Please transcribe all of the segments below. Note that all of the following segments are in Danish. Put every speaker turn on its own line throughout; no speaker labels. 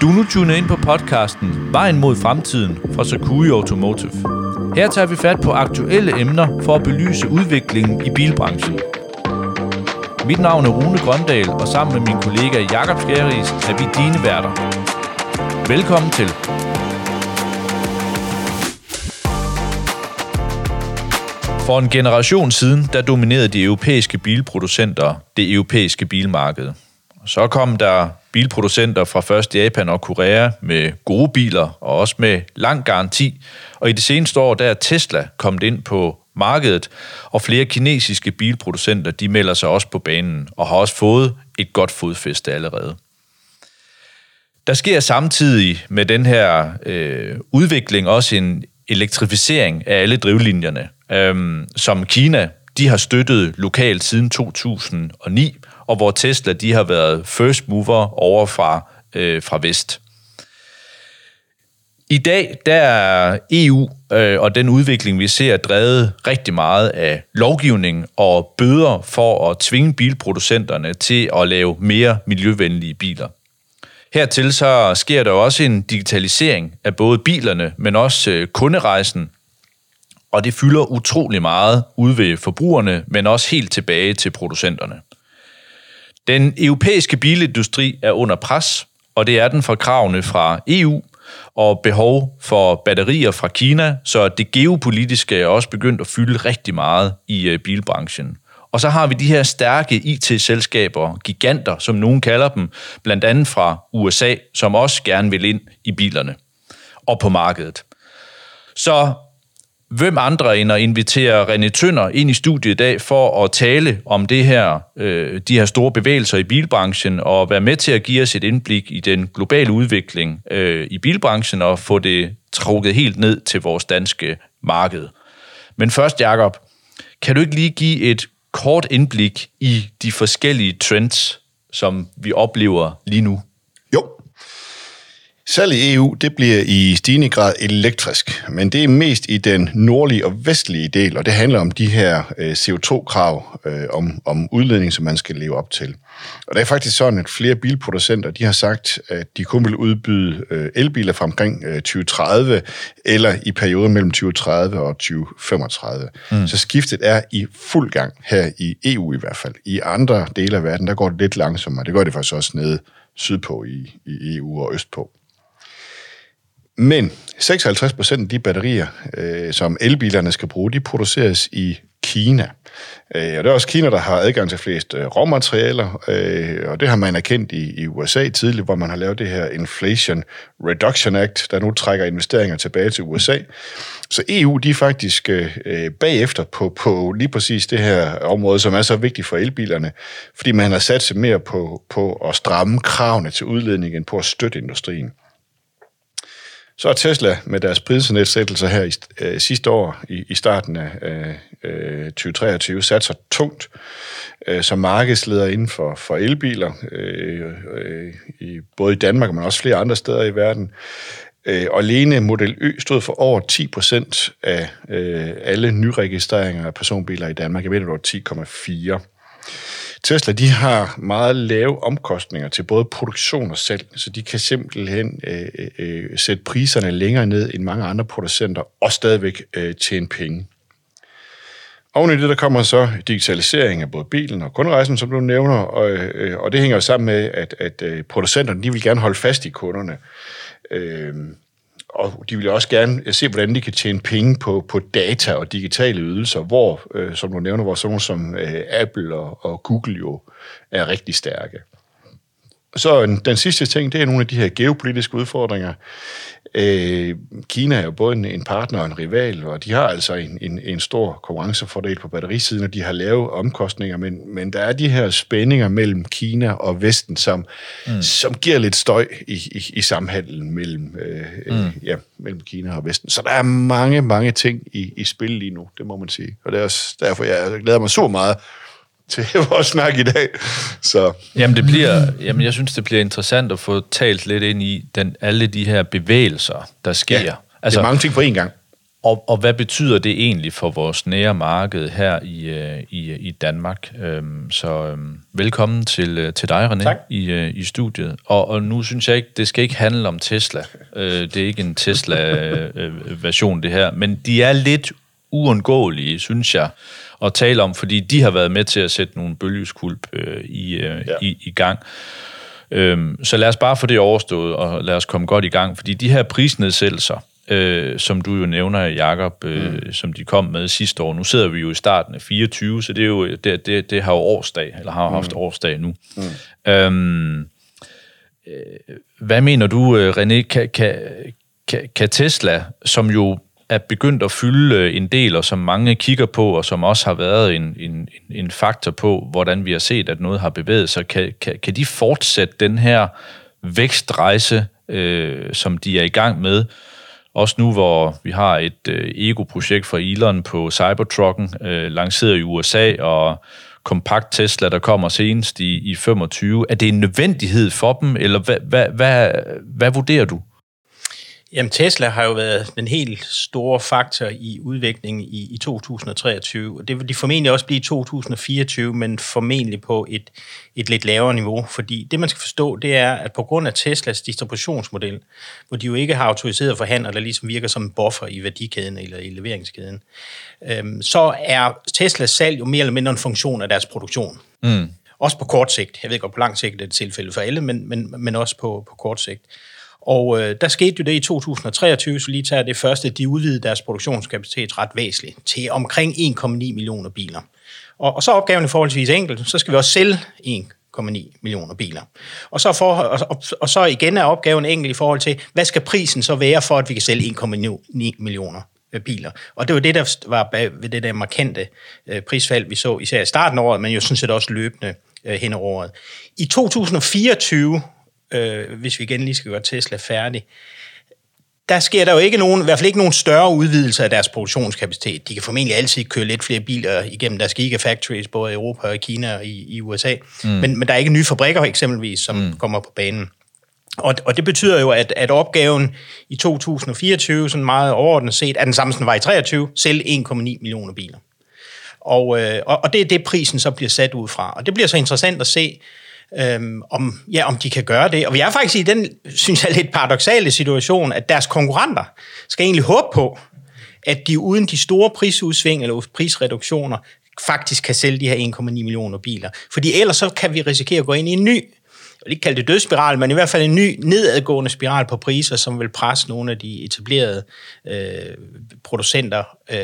Du nu tuner ind på podcasten Vejen mod fremtiden fra Sakui Automotive. Her tager vi fat på aktuelle emner for at belyse udviklingen i bilbranchen. Mit navn er Rune Grøndal, og sammen med min kollega Jakob Skæris er vi dine værter. Velkommen til. For en generation siden, der dominerede de europæiske bilproducenter det europæiske bilmarked. Så kom der bilproducenter fra først Japan og Korea med gode biler og også med lang garanti. Og i det seneste år der er Tesla kommet ind på markedet, og flere kinesiske bilproducenter de melder sig også på banen og har også fået et godt fodfæste allerede. Der sker samtidig med den her øh, udvikling også en elektrificering af alle drivlinjerne, øh, som Kina de har støttet lokalt siden 2009, og hvor Tesla de har været first mover over fra, øh, fra vest. I dag der er EU øh, og den udvikling, vi ser, drevet rigtig meget af lovgivning og bøder for at tvinge bilproducenterne til at lave mere miljøvenlige biler. Hertil så sker der også en digitalisering af både bilerne, men også øh, kunderejsen, og det fylder utrolig meget ud ved forbrugerne, men også helt tilbage til producenterne. Den europæiske bilindustri er under pres, og det er den fra kravene fra EU og behov for batterier fra Kina, så det geopolitiske er også begyndt at fylde rigtig meget i øh, bilbranchen. Og så har vi de her stærke IT-selskaber, giganter, som nogen kalder dem, blandt andet fra USA, som også gerne vil ind i bilerne og på markedet. Så hvem andre end at invitere René Tønder ind i studiet i dag for at tale om det her, øh, de her store bevægelser i bilbranchen og være med til at give os et indblik i den globale udvikling øh, i bilbranchen og få det trukket helt ned til vores danske marked. Men først, Jakob, kan du ikke lige give et kort indblik i de forskellige trends, som vi oplever lige nu?
Salg i EU det bliver i stigende grad elektrisk, men det er mest i den nordlige og vestlige del, og det handler om de her øh, CO2-krav øh, om, om udledning, som man skal leve op til. Og det er faktisk sådan, at flere bilproducenter de har sagt, at de kun vil udbyde øh, elbiler fra omkring 2030, eller i perioden mellem 2030 og 2035. Mm. Så skiftet er i fuld gang her i EU i hvert fald. I andre dele af verden, der går det lidt langsommere. Det gør det faktisk også nede sydpå i, i EU og østpå. Men 56 procent af de batterier, øh, som elbilerne skal bruge, de produceres i Kina. Øh, og det er også Kina, der har adgang til flest øh, råmaterialer, øh, og det har man erkendt i, i USA tidligt, hvor man har lavet det her Inflation Reduction Act, der nu trækker investeringer tilbage til USA. Så EU, de er faktisk øh, bagefter på, på lige præcis det her område, som er så vigtigt for elbilerne, fordi man har sat sig mere på, på at stramme kravene til udledning end på at støtte industrien. Så er Tesla med deres prisnedsættelser her i, øh, sidste år, i, i starten af øh, øh 2023, sat sig tungt øh, som markedsleder inden for, for elbiler, øh, øh, i, både i Danmark, men også flere andre steder i verden. Øh, og alene Model Ø stod for over 10 procent af øh, alle nyregistreringer af personbiler i Danmark. Jeg ved, det var 10,4 Tesla de har meget lave omkostninger til både produktion og salg, så de kan simpelthen øh, øh, øh, sætte priserne længere ned end mange andre producenter og stadigvæk øh, tjene penge. Oven i det, der kommer så digitalisering af både bilen og kunderejsen, som du nævner, og, øh, og det hænger sammen med, at, at øh, producenterne de vil gerne holde fast i kunderne. Øh, og de vil også gerne øh, se, hvordan de kan tjene penge på, på data og digitale ydelser, hvor, øh, som du nævner, hvor sådan som øh, Apple og, og Google jo er rigtig stærke. Så den sidste ting, det er nogle af de her geopolitiske udfordringer. Øh, Kina er jo både en, en partner og en rival, og de har altså en, en, en stor konkurrencefordel på batterisiden, og de har lave omkostninger, men, men der er de her spændinger mellem Kina og Vesten, som, mm. som giver lidt støj i, i, i samhandlen mellem, øh, mm. ja, mellem Kina og Vesten. Så der er mange, mange ting i, i spil lige nu, det må man sige. Og det er også derfor, jeg glæder mig så meget til vores snak i dag. Så.
Jamen, det bliver, jamen, jeg synes, det bliver interessant at få talt lidt ind i den, alle de her bevægelser, der sker. Ja,
altså, det er mange ting på én gang.
og, og hvad betyder det egentlig for vores nære marked her i, øh, i, i Danmark? Øhm, så øhm, velkommen til, øh, til dig, René,
tak.
i, øh, i studiet. Og, og nu synes jeg ikke, det skal ikke handle om Tesla. Øh, det er ikke en Tesla-version, det her. Men de er lidt uundgåelige, synes jeg, at tale om, fordi de har været med til at sætte nogle bølgeskulp øh, i, øh, ja. i, i gang. Øhm, så lad os bare få det overstået, og lad os komme godt i gang, fordi de her prisnedsættelser, øh, som du jo nævner, Jakob, øh, mm. som de kom med sidste år. Nu sidder vi jo i starten af 24, så det, er jo, det, det, det har jo årsdag, eller har haft mm. årsdag nu. Mm. Øhm, øh, hvad mener du, René, kan, kan, kan, kan Tesla, som jo er begyndt at fylde øh, en del, og som mange kigger på, og som også har været en, en, en faktor på, hvordan vi har set, at noget har bevæget sig, kan, kan, kan de fortsætte den her vækstrejse, øh, som de er i gang med, også nu, hvor vi har et øh, ego-projekt fra Elon på Cybertrucken, øh, lanceret i USA, og kompakt Tesla, der kommer senest i, i 25. Er det en nødvendighed for dem, eller hvad, hvad, hvad, hvad vurderer du?
Jamen Tesla har jo været den helt store faktor i udviklingen i, i 2023, og det vil de formentlig også blive i 2024, men formentlig på et, et lidt lavere niveau, fordi det man skal forstå, det er, at på grund af Teslas distributionsmodel, hvor de jo ikke har autoriseret forhandlere, der ligesom virker som en buffer i værdikæden eller i leveringskæden, øhm, så er Teslas salg jo mere eller mindre en funktion af deres produktion. Mm. Også på kort sigt. Jeg ved godt, på lang sigt er det tilfælde for alle, men, men, men også på, på kort sigt. Og øh, der skete jo det i 2023, så lige tager det første, de udvidede deres produktionskapacitet ret væsentligt til omkring 1,9 millioner biler. Og, og så er opgaven i forholdsvis enkelt, så skal vi også sælge 1,9 millioner biler. Og så, for, og, og, og så igen er opgaven enkelt i forhold til, hvad skal prisen så være for, at vi kan sælge 1,9 millioner øh, biler. Og det var det, der var bag ved det der markante øh, prisfald, vi så især i starten af året, men jo sådan set også løbende øh, hen over året. I 2024 øh, hvis vi igen lige skal gøre Tesla færdig, der sker der jo ikke nogen, i hvert fald ikke nogen større udvidelse af deres produktionskapacitet. De kan formentlig altid køre lidt flere biler igennem deres gigafactories, både i Europa og i Kina og i, i USA. Mm. Men, men der er ikke nye fabrikker eksempelvis, som mm. kommer på banen. Og, og det betyder jo, at, at opgaven i 2024, sådan meget overordnet set, er den samme, som var i 23, selv 1,9 millioner biler. Og, øh, og det er det, prisen så bliver sat ud fra. Og det bliver så interessant at se, øhm, om, ja, om de kan gøre det. Og vi er faktisk i den, synes jeg, lidt paradoxale situation, at deres konkurrenter skal egentlig håbe på, at de uden de store prisudsving eller prisreduktioner faktisk kan sælge de her 1,9 millioner biler. Fordi ellers så kan vi risikere at gå ind i en ny jeg vil ikke kalde det dødsspiral, men i hvert fald en ny nedadgående spiral på priser, som vil presse nogle af de etablerede øh, producenter øh,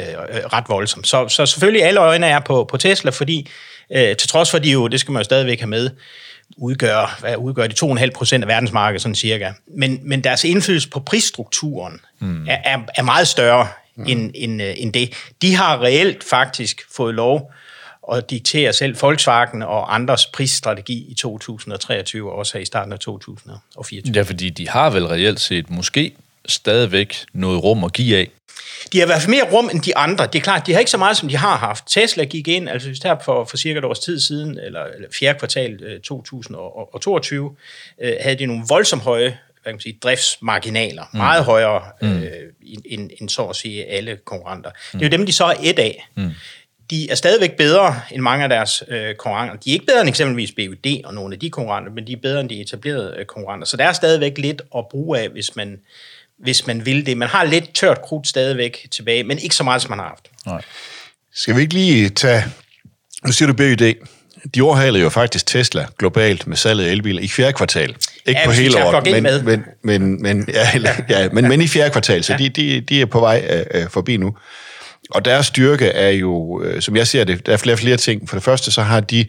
ret voldsomt. Så, så selvfølgelig alle øjne er på, på Tesla, fordi øh, til trods for, de jo, det skal man jo stadigvæk have med, udgør, hvad udgør de 2,5 procent af verdensmarkedet, sådan cirka. Men, men deres indflydelse på prisstrukturen mm. er, er, er meget større mm. end, end, øh, end det. De har reelt faktisk fået lov at diktere selv Volkswagen og andres prisstrategi i 2023, og også her i starten af 2024.
Ja, fordi de har vel reelt set måske stadigvæk noget rum at give af.
De har i hvert fald mere rum end de andre. Det er klart, de har ikke så meget, som de har haft. Tesla gik ind, altså just her for, for cirka et års tid siden, eller, eller fjerde kvartal øh, 2022, øh, havde de nogle voldsomt høje hvad kan man sige, driftsmarginaler, mm. meget højere mm. øh, end, end så at sige alle konkurrenter. Mm. Det er jo dem, de så er et af. Mm. De er stadigvæk bedre end mange af deres øh, konkurrenter. De er ikke bedre end eksempelvis BUD og nogle af de konkurrenter, men de er bedre end de etablerede øh, konkurrenter. Så der er stadigvæk lidt at bruge af, hvis man, hvis man vil det. Man har lidt tørt krudt stadigvæk tilbage, men ikke så meget, som man har haft. Nej.
Skal vi ikke lige tage... Nu siger du BYD. De overhalede jo faktisk Tesla globalt med salget af elbiler i fjerde kvartal. Ikke ja, på hele året, men, men, men, men, men, ja, ja, men, men i fjerde kvartal, så ja. de, de, de er på vej uh, forbi nu. Og deres styrke er jo, uh, som jeg ser det, der er flere flere ting. For det første, så har de,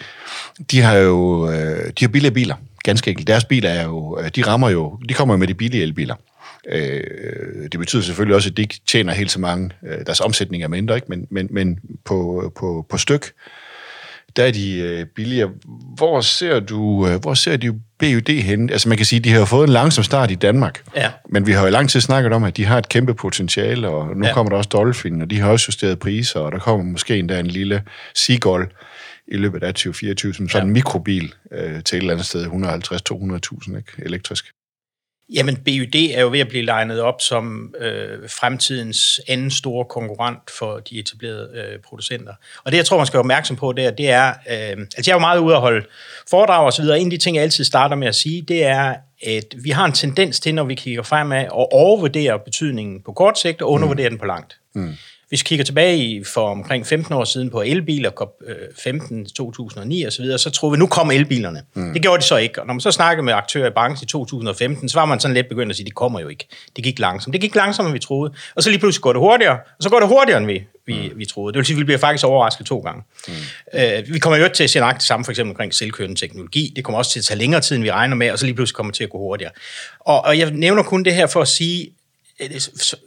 de har jo uh, de har billige biler, ganske enkelt. Deres biler er jo, de rammer jo, de kommer jo med de billige elbiler. Øh, det betyder selvfølgelig også, at de ikke tjener helt så mange. Øh, deres omsætning er mindre, ikke? Men, men, men på, på, på styk, der er de øh, billigere. Hvor ser du, øh, hvor ser du BUD hen? Altså man kan sige, at de har fået en langsom start i Danmark, ja. men vi har jo lang tid snakket om, at de har et kæmpe potentiale, og nu ja. kommer der også Dolphin, og de har også justeret priser, og der kommer måske endda en lille Seagull i løbet af 2024, som sådan ja. en mikrobil øh, til et eller andet sted, 150-200.000 elektrisk.
Jamen, BYD er jo ved at blive legnet op som øh, fremtidens anden store konkurrent for de etablerede øh, producenter. Og det, jeg tror, man skal være opmærksom på der, det er, øh, altså jeg er jo meget ude at holde foredrag og så videre. En af de ting, jeg altid starter med at sige, det er, at vi har en tendens til, når vi kigger fremad, at overvurdere betydningen på kort sigt og undervurdere mm. den på langt. Mm. Hvis vi kigger tilbage i for omkring 15 år siden på elbiler, COP15 2009 og så videre, så troede vi, nu kommer elbilerne. Mm. Det gjorde de så ikke. Og når man så snakkede med aktører i branchen i 2015, så var man sådan lidt begyndt at sige, de kommer jo ikke. Det gik langsomt. Det gik langsommere, end vi troede. Og så lige pludselig går det hurtigere, og så går det hurtigere, end vi, vi, mm. vi troede. Det vil sige, at vi bliver faktisk overrasket to gange. Mm. Uh, vi kommer jo til at se nøjagtigt det samme, for eksempel omkring selvkørende teknologi. Det kommer også til at tage længere tid, end vi regner med, og så lige pludselig kommer det til at gå hurtigere. Og, og jeg nævner kun det her for at sige,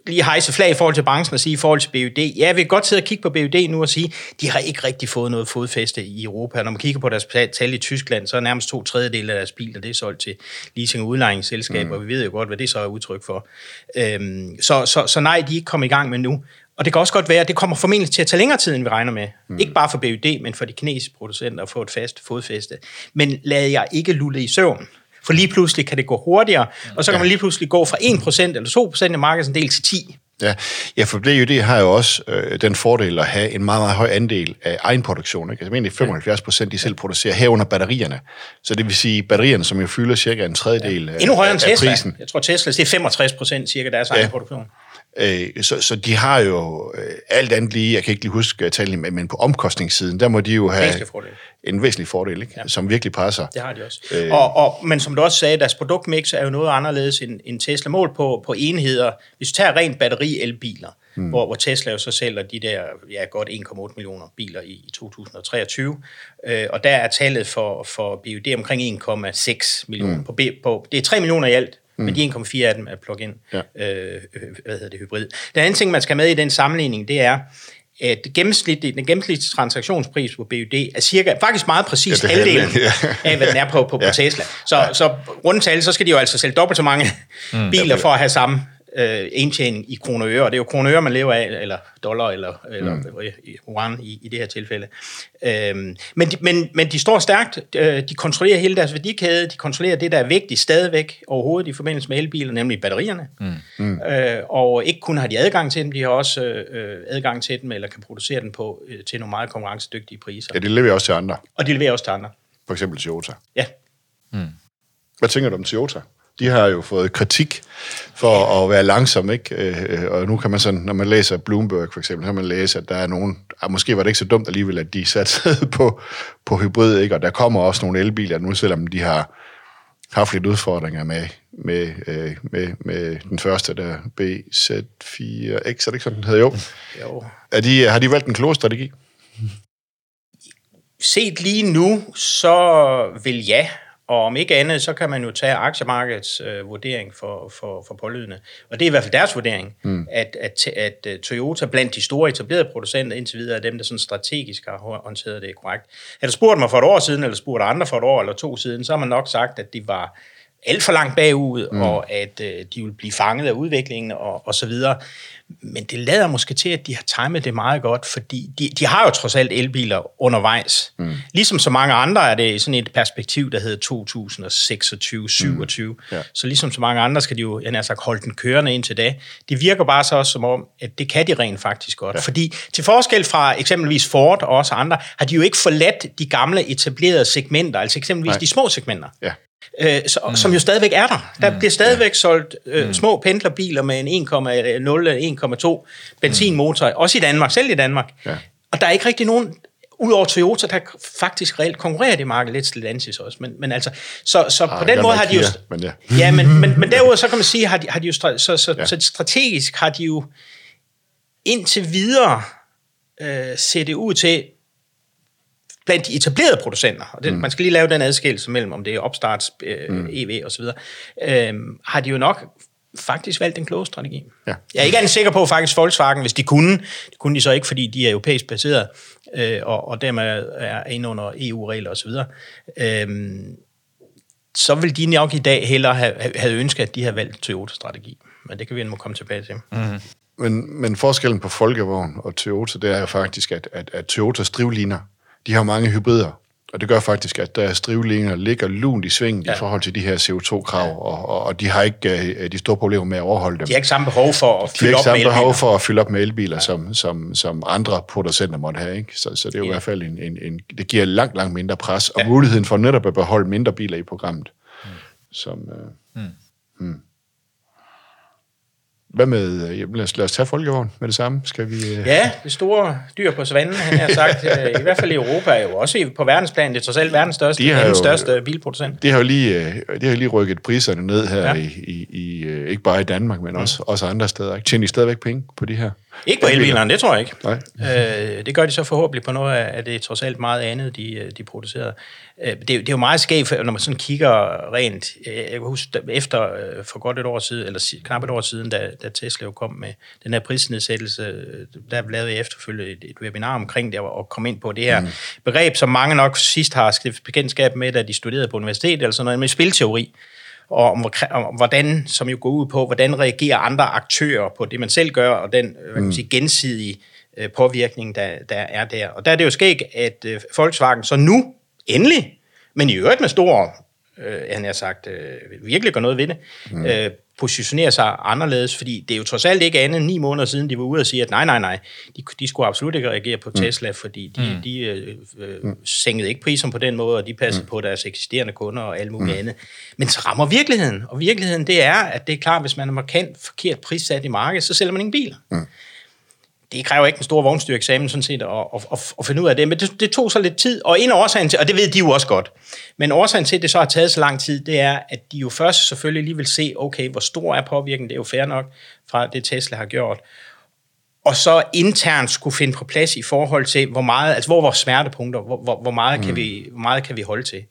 lige hejse flag i forhold til branchen og sige i forhold til BUD. Ja, vi kan godt sidde og kigge på BUD nu og sige, de har ikke rigtig fået noget fodfæste i Europa. Når man kigger på deres tal i Tyskland, så er nærmest to tredjedele af deres biler, det er solgt til leasing- og udlejningsselskaber, mm. og vi ved jo godt, hvad det så er udtryk for. Øhm, så, så, så nej, de er ikke kommet i gang med nu. Og det kan også godt være, at det kommer formentlig til at tage længere tid, end vi regner med. Mm. Ikke bare for BUD, men for de kinesiske producenter at få et fast fodfæste. Men lad jeg ikke lulle i søvn. For lige pludselig kan det gå hurtigere, og så kan ja. man lige pludselig gå fra 1% eller 2% af markedsandel til 10%.
Ja, ja for det har jo også øh, den fordel at have en meget, meget høj andel af egenproduktion. Ikke? Altså egentlig 75 procent, de selv producerer herunder batterierne. Så det vil sige, batterierne, som jo fylder cirka en tredjedel ja.
Endnu højere
end
Tesla. Prisen. Jeg tror Tesla, det er 65 procent cirka deres ja. egen produktion.
Øh, så, så de har jo øh, alt andet lige, jeg kan ikke lige huske tallene, men på omkostningssiden, der må de jo have en væsentlig fordel, ikke? Ja. som virkelig passer.
Det har de også. Øh, og, og, men som du også sagde, deres produktmix er jo noget anderledes end, end Tesla. Mål på, på enheder, hvis du tager rent batteri-elbiler, hmm. hvor, hvor Tesla jo så sælger de der ja, godt 1,8 millioner biler i, i 2023, øh, og der er tallet for, for BUD omkring 1,6 millioner. Hmm. På, på, det er 3 millioner i alt, Mm. Men de 1,4 af dem er plug-in, ja. øh, hvad hedder det, hybrid. Den anden ting, man skal med i den sammenligning, det er, at gennemsnitlig, den gennemsnitlige transaktionspris på BUD er cirka, faktisk meget præcis ja, halvdelen ja. af, hvad den er på, på, ja. på Tesla. Så, ja. så rundt så skal de jo altså sælge dobbelt så mange mm, biler for at have samme øh, indtjening i kroner og øre, og det er jo kroner og øre, man lever af, eller dollar, eller, eller mm. yuan i, i det her tilfælde. Øhm, men, de, men, men de står stærkt, øh, de kontrollerer hele deres værdikæde, de kontrollerer det, der er vigtigt stadigvæk overhovedet i forbindelse med elbiler, nemlig batterierne. Mm. Mm. Øh, og ikke kun har de adgang til dem, de har også øh, adgang til dem, eller kan producere dem på øh, til nogle meget konkurrencedygtige priser.
Ja, de leverer også til andre.
Og de leverer også til andre.
For eksempel Toyota.
Ja.
Mm. Hvad tænker du om Toyota? De har jo fået kritik for at være langsom, ikke? Øh, og nu kan man sådan, når man læser Bloomberg for eksempel, så kan man læse, at der er nogen, ah, måske var det ikke så dumt alligevel, at de satte på, på hybrid, ikke? Og der kommer også nogle elbiler nu, selvom de har haft lidt udfordringer med, med, øh, med, med den første, der BZ4X, er det ikke sådan, den hedder? Jo. jo. Er de, har de valgt en klog strategi?
Set lige nu, så vil ja. Og om ikke andet, så kan man jo tage aktiemarkedets øh, vurdering for, for, for pålydende. Og det er i hvert fald deres vurdering, mm. at, at, at, at Toyota blandt de store etablerede producenter indtil videre er dem, der sådan strategisk har håndteret det korrekt. Havde du spurgt mig for et år siden, eller spurgt andre for et år eller to siden, så har man nok sagt, at de var alt for langt bagud, mm. og at øh, de vil blive fanget af udviklingen og, og så videre. Men det lader måske til, at de har timet det meget godt, fordi de, de har jo trods alt elbiler undervejs. Mm. Ligesom så mange andre er det sådan et perspektiv, der hedder 2026-27. Mm. Ja. Så ligesom så mange andre skal de jo, jeg har sagt, holde den kørende indtil da. Det virker bare så også som om, at det kan de rent faktisk godt. Ja. Fordi til forskel fra eksempelvis Ford og også andre, har de jo ikke forladt de gamle etablerede segmenter, altså eksempelvis Nej. de små segmenter. Ja øh, så, mm. som jo stadigvæk er der. Der mm. bliver stadigvæk solgt øh, mm. små pendlerbiler med en 1,0 1,2 benzinmotor, mm. også i Danmark, selv i Danmark. Ja. Og der er ikke rigtig nogen, udover Toyota, der faktisk reelt konkurrerer det marked lidt Stellantis også. Men, men altså, så, så ah, på den måde har de jo... Men ja. ja, men, men, men derudover så kan man sige, har de, har de jo så, så, ja. så strategisk har de jo indtil videre øh, set det ud til, blandt de etablerede producenter, og det, mm. man skal lige lave den adskillelse mellem, om det er opstarts, øh, mm. EV osv., øh, har de jo nok faktisk valgt en klog strategi. Ja. Jeg er ikke andet sikker på faktisk Volkswagen, hvis de kunne, det kunne de så ikke, fordi de er europæisk baseret, øh, og, og dermed er inde under EU-regler osv., øh, så vil de nok i dag hellere have, have ønsket, at de havde valgt Toyota-strategi. Men det kan vi endnu komme tilbage til. Mm.
Men, men forskellen på Folkevogn og Toyota, det er jo faktisk, at, at, at Toyotas drivliner de har mange hybrider. Og det gør faktisk, at deres drivlinjer ligger lunt i svingen ja. i forhold til de her CO2-krav, ja. og, og, og de har ikke uh, de store problemer med at overholde dem.
De har ikke samme behov for at
de har
fylde
ikke samme behov for at fylde op med elbiler, ja. som, som, som andre producenter måtte have. Ikke? Så, så det er jo ja. i hvert fald en, en, en, det giver langt, langt mindre pres, og
Ja.
muligheden for netop at beholde mindre biler i programmet. Mm. Som, uh, mm. Mm. Hvad med, øh, jamen, lad, os, lad os tage folkevogn med det samme. Skal vi, uh...
Ja, det store dyr på savannen, han har sagt, øh, i hvert fald i Europa, er jo også på verdensplan, det er trods alt verdens største,
De har jo-
største bilproducent.
Det har jo lige, øh, det har jo lige rykket priserne ned her,
Ja.
i, i, i, øh, ikke bare i Danmark, men også, også andre steder. Ikke? Tjener I stadigvæk penge på de her?
Ikke på elbilerne, det tror jeg ikke.
Nej.
Øh, det gør de så forhåbentlig på noget af det trods alt meget andet, de, øh, de producerer. Øh, det, er jo- det er jo meget skævt, når man sådan kigger rent. Øh, Jeg kan huske, efter øh, for godt et år siden, eller knap et år siden, da, da Tesla jo kom med den her prisnedsættelse, der lavede jeg efterfølgende et, et webinar omkring det, og kom ind på det her mm. begreb, som mange nok sidst har stiftet bekendtskab med, da de studerede på universitetet, eller sådan noget med spilteori og om, om hvordan, som jo går ud på, hvordan reagerer andre aktører på det, man selv gør, og den hvad kan man sige, gensidige påvirkning, der, der er der. Og der er det jo skægt, at Volkswagen så nu, endelig, men i øvrigt med stor, øh, han har sagt, øh, virkelig gør noget ved det, mm. øh, positionerer sig anderledes, fordi det er jo trods alt ikke andet end ni måneder siden, de var ude og sige, at nej, nej, nej, de, de skulle absolut ikke reagere på Tesla, fordi de, mm. de øh, øh, sænkede ikke priserne på den måde, og de passede mm. på deres eksisterende kunder og alt muligt mm. andet. Men så rammer virkeligheden, og virkeligheden det er, at det er klart, hvis man er markant forkert prissat i markedet, så sælger man ingen biler. Mm det kræver ikke en stor vognstyreksamen sådan set at, at, at, at finde ud af det, men det, det tog så lidt tid, og en af årsagen til, og det ved de jo også godt, men årsagen til, at det så har taget så lang tid, det er, at de jo først selvfølgelig lige vil se, okay, hvor stor er påvirkningen, det er jo fair nok fra det Tesla har gjort, og så internt skulle finde på plads i forhold til, hvor meget, altså hvor er vores smertepunkter, hvor, hvor, hvor, meget, kan vi, hvor meget kan vi holde til.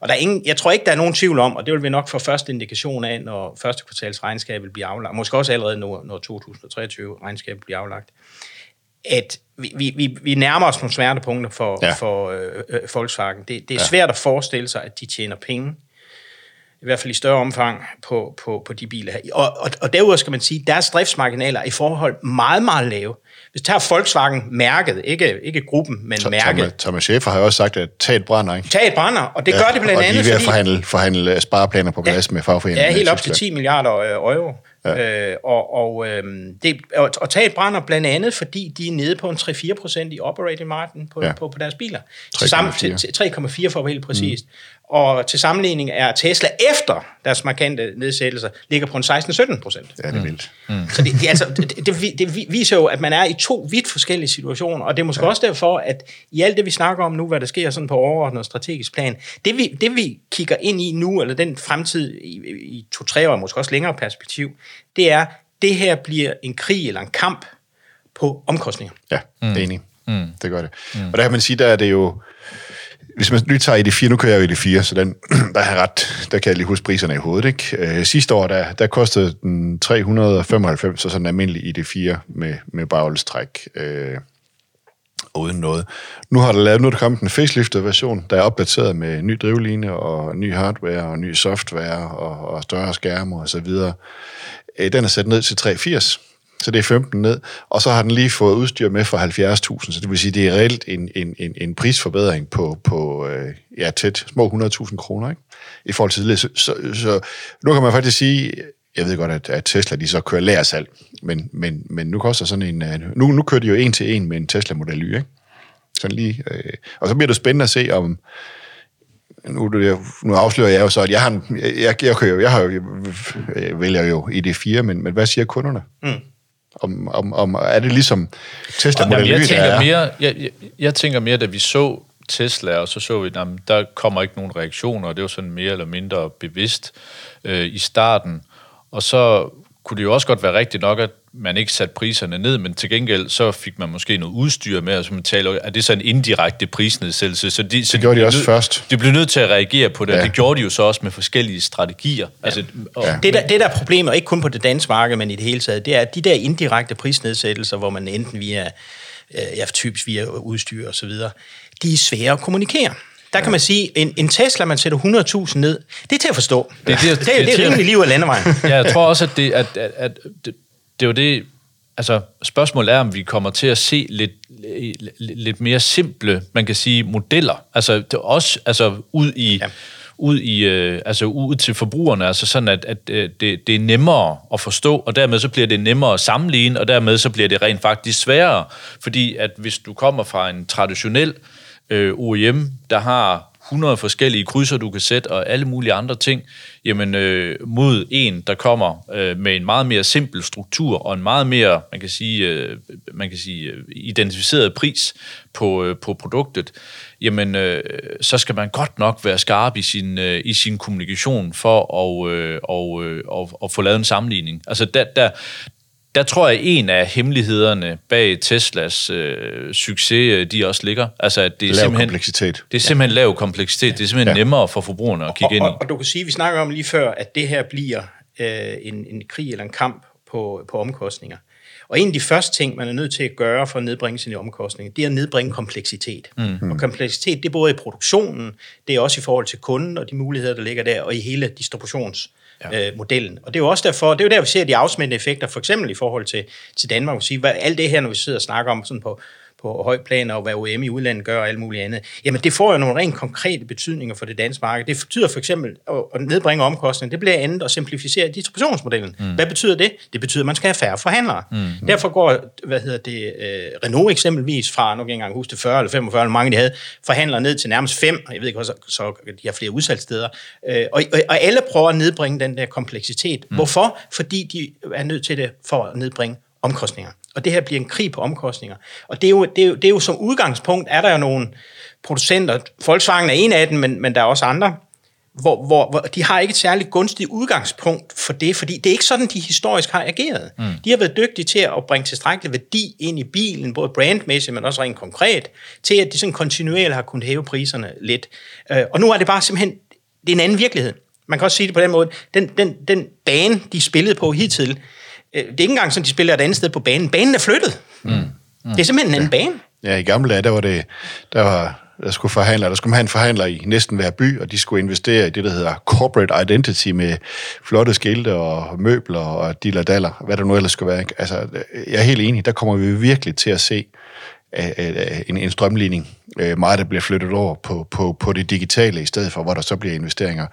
Og der er ingen, jeg tror ikke, der er nogen tvivl om, og det vil vi nok få første indikation af, når første kvartals regnskab vil blive aflagt, måske også allerede når, når 2023 regnskab bliver aflagt, at vi, vi, vi, nærmer os nogle smertepunkter for. Ja. for øh, øh, Volkswagen. Det, det er ja. svært at forestille sig, at de tjener penge, i hvert fald i større omfang, på, på, på de biler her. Og, og, og derudover skal man sige, at deres driftsmarginaler er i forhold meget, meget lave. Hvis du tager Volkswagen-mærket, ikke, ikke gruppen, men mærket,
Thomas, Schäfer har jo også sagt, at tag et brænder, ikke?
tag et brænder, og det gør det blandt
og
andet,
de er ved at
fordi...
forhandle, forhandle spareplaner på plads ja, med fagforeningen.
Ja,
i
helt op til
Tyskland.
10 milliarder øh, euro. Ja. Øh, og og, øhm, det, og, og tage et brænder blandt andet, fordi de er nede på en 3-4 procent i operating margin på, ja. På, på deres biler. Til sam-
3,4.
til- til 3,4 for at være helt præcist. Mm. Og til sammenligning er Tesla efter deres markante nedsættelser ligger på en 16-17 procent.
Ja, det er vildt.
Mm. Så det, det, altså, det, det, det vi- viser jo, at man er i to vidt forskellige situationer, og det er måske ja. også derfor, at i alt det, vi snakker om nu, hvad der sker sådan på overordnet og strategisk plan, det vi, det vi kigger ind i nu, eller den fremtid i, i to-tre år, måske også længere perspektiv, det er, det her bliver en krig eller en kamp på omkostninger.
Ja, mm. enig. Mm. Det gør det. Mm. Og der kan man sige, der er det jo... Hvis man nu tager ID4, nu kører jeg jo ID4, så den, der har ret, der kan jeg lige huske priserne i hovedet. Ikke? Øh, sidste år, der, der kostede den 395, så sådan en almindelig ID4 med, med baghjulstræk. Øh, uden noget. Nu har der lavet, nu er der kommet en faceliftet version, der er opdateret med ny drivline og ny hardware og ny software og, og større skærme og så videre. Øh, den er sat ned til 380, så det er 15 ned, og så har den lige fået udstyr med for 70.000, så det vil sige, det er reelt en, en, en, en prisforbedring på, på øh, ja, tæt små 100.000 kroner, ikke? I forhold til tidligere. Så, så, så nu kan man faktisk sige, jeg ved godt, at, at Tesla de så kører lærersalg, men, men, men nu koster sådan en, øh, nu, nu kører de jo en til en med en Tesla Model Y, ikke? Sådan lige, øh, og så bliver det spændende at se, om, nu, det- nu afslører jeg jo så, at jeg har, en, jeg, jeg, jeg, kører jeg, har jo, jeg øh, vælger jo ID4, men, men hvad siger kunderne? Mm. Om, om, om, er det ligesom Tesla Model
jeg, tænker
er?
mere, jeg, jeg, jeg tænker mere, da vi så Tesla, og så så vi, at der kommer ikke nogen reaktioner, og det var sådan mere eller mindre bevidst øh, i starten. Og så kunne det jo også godt være rigtigt nok, at man ikke satte priserne ned, men til gengæld så fik man måske noget udstyr med, og så man taler, er det så en indirekte prisnedsættelse? Så de, så
Det gjorde de
blev
også
nødt-
først.
De blev nødt til at reagere på det, ja. Og det gjorde de jo så også med forskellige strategier. Ja. Altså, og,
Ja.
Det der, det der er problemet, ikke kun på det danske marked, men i det hele taget, det er, at de der indirekte prisnedsættelser, hvor man enten via, øh, ja, typisk via udstyr og så videre, de er svære at kommunikere. Der kan man sige, en, en Tesla, man sætter 100.000 ned, det er til at forstå. Det,
det-
det, det, det,
det-
det er rimelig liv af landevejen.
ja, jeg tror også, at det, at, at, at det, er jo det, altså, spørgsmålet er, om vi kommer til at se lidt, lidt mere simple, man kan sige, modeller. Altså, det er også altså, ud i... Ja ud i øh, altså ud til forbrugerne, altså sådan at, at øh, det, det er nemmere at forstå, og dermed så bliver det nemmere at sammenligne, og dermed så bliver det rent faktisk sværere, fordi at hvis du kommer fra en traditionel øh, OEM, der har 100 forskellige krydser, du kan sætte, og alle mulige andre ting, jamen øh, mod en, der kommer øh, med en meget mere simpel struktur, og en meget mere, man kan sige, øh, man kan sige øh, identificeret pris på, øh, på produktet, jamen øh, så skal man godt nok være skarp i sin, øh, i sin kommunikation for at, øh, og, øh, og, og få lavet en sammenligning. Altså der, der, der tror jeg, en af hemmelighederne bag Teslas øh, succes, øh, de også ligger. Altså, at det er
lav
simpelthen,
kompleksitet.
Det er simpelthen ja. lav kompleksitet. Det er simpelthen ja. nemmere for forbrugerne at kigge
og,
ind i.
Og, og du kan sige, vi snakker om lige før, at det her bliver øh, en, en krig eller en kamp på, på omkostninger. Og en af de første ting, man er nødt til at gøre for at nedbringe sine omkostninger, det er at nedbringe kompleksitet. Mm. Og kompleksitet, det er både i produktionen, det er også i forhold til kunden og de muligheder, der ligger der, og i hele distributions ja. øh, modellen. Og det er jo også derfor, det er jo der, vi ser de afsmændende effekter, for eksempel i forhold til, til Danmark. Sige, hvad, alt det her, når vi sidder og snakker om sådan på, på høj plan, og hvad OEM i udlandet gør og alt muligt andet, jamen det får jo nogle rent konkrete betydninger for det danske marked. Det betyder for eksempel at nedbringe omkostninger. Det bliver andet at simplificere distributionsmodellen. Mm. Hvad betyder det? Det betyder, at man skal have færre forhandlere. Mm. Derfor går, hvad hedder det, øh, Renault eksempelvis fra, nu kan jeg engang huske det, 40 eller 45, eller mange de havde, forhandlere ned til nærmest fem, jeg ved ikke, så, så de har flere udsalgssteder, øh, og, og, og alle prøver at nedbringe den der kompleksitet. Mm. Hvorfor? Fordi de er nødt til det for at nedbringe omkostninger. Og det her bliver en krig på omkostninger. Og det er jo, det er jo, det er jo som udgangspunkt, er der jo nogle producenter, Volkswagen er en af dem, men, men der er også andre, hvor, hvor, hvor de har ikke et særligt gunstigt udgangspunkt for det, fordi det er ikke sådan, de historisk har ageret. Mm. De har været dygtige til at bringe tilstrækkelig værdi ind i bilen, både brandmæssigt, men også rent konkret, til at de sådan kontinuerligt har kunnet hæve priserne lidt. Øh, og nu er det bare simpelthen, det er en anden virkelighed. Man kan også sige det på den måde, den, den, den bane, de spillede på hidtil, det er ikke engang sådan, de spiller et andet sted på banen. Banen er flyttet. Mm. Mm. Det er simpelthen en anden bane.
Ja, i gamle dage, der var det, der var, der skulle forhandle, der skulle man have en forhandler i næsten hver by, og de skulle investere i det, der hedder corporate identity med flotte skilte og møbler og daller, hvad der nu ellers skulle være. Altså, jeg er helt enig, der kommer vi virkelig til at se en, en strømligning. Øh, meget, der bliver flyttet over på, på, på det digitale, i stedet for, hvor der så bliver investeringer.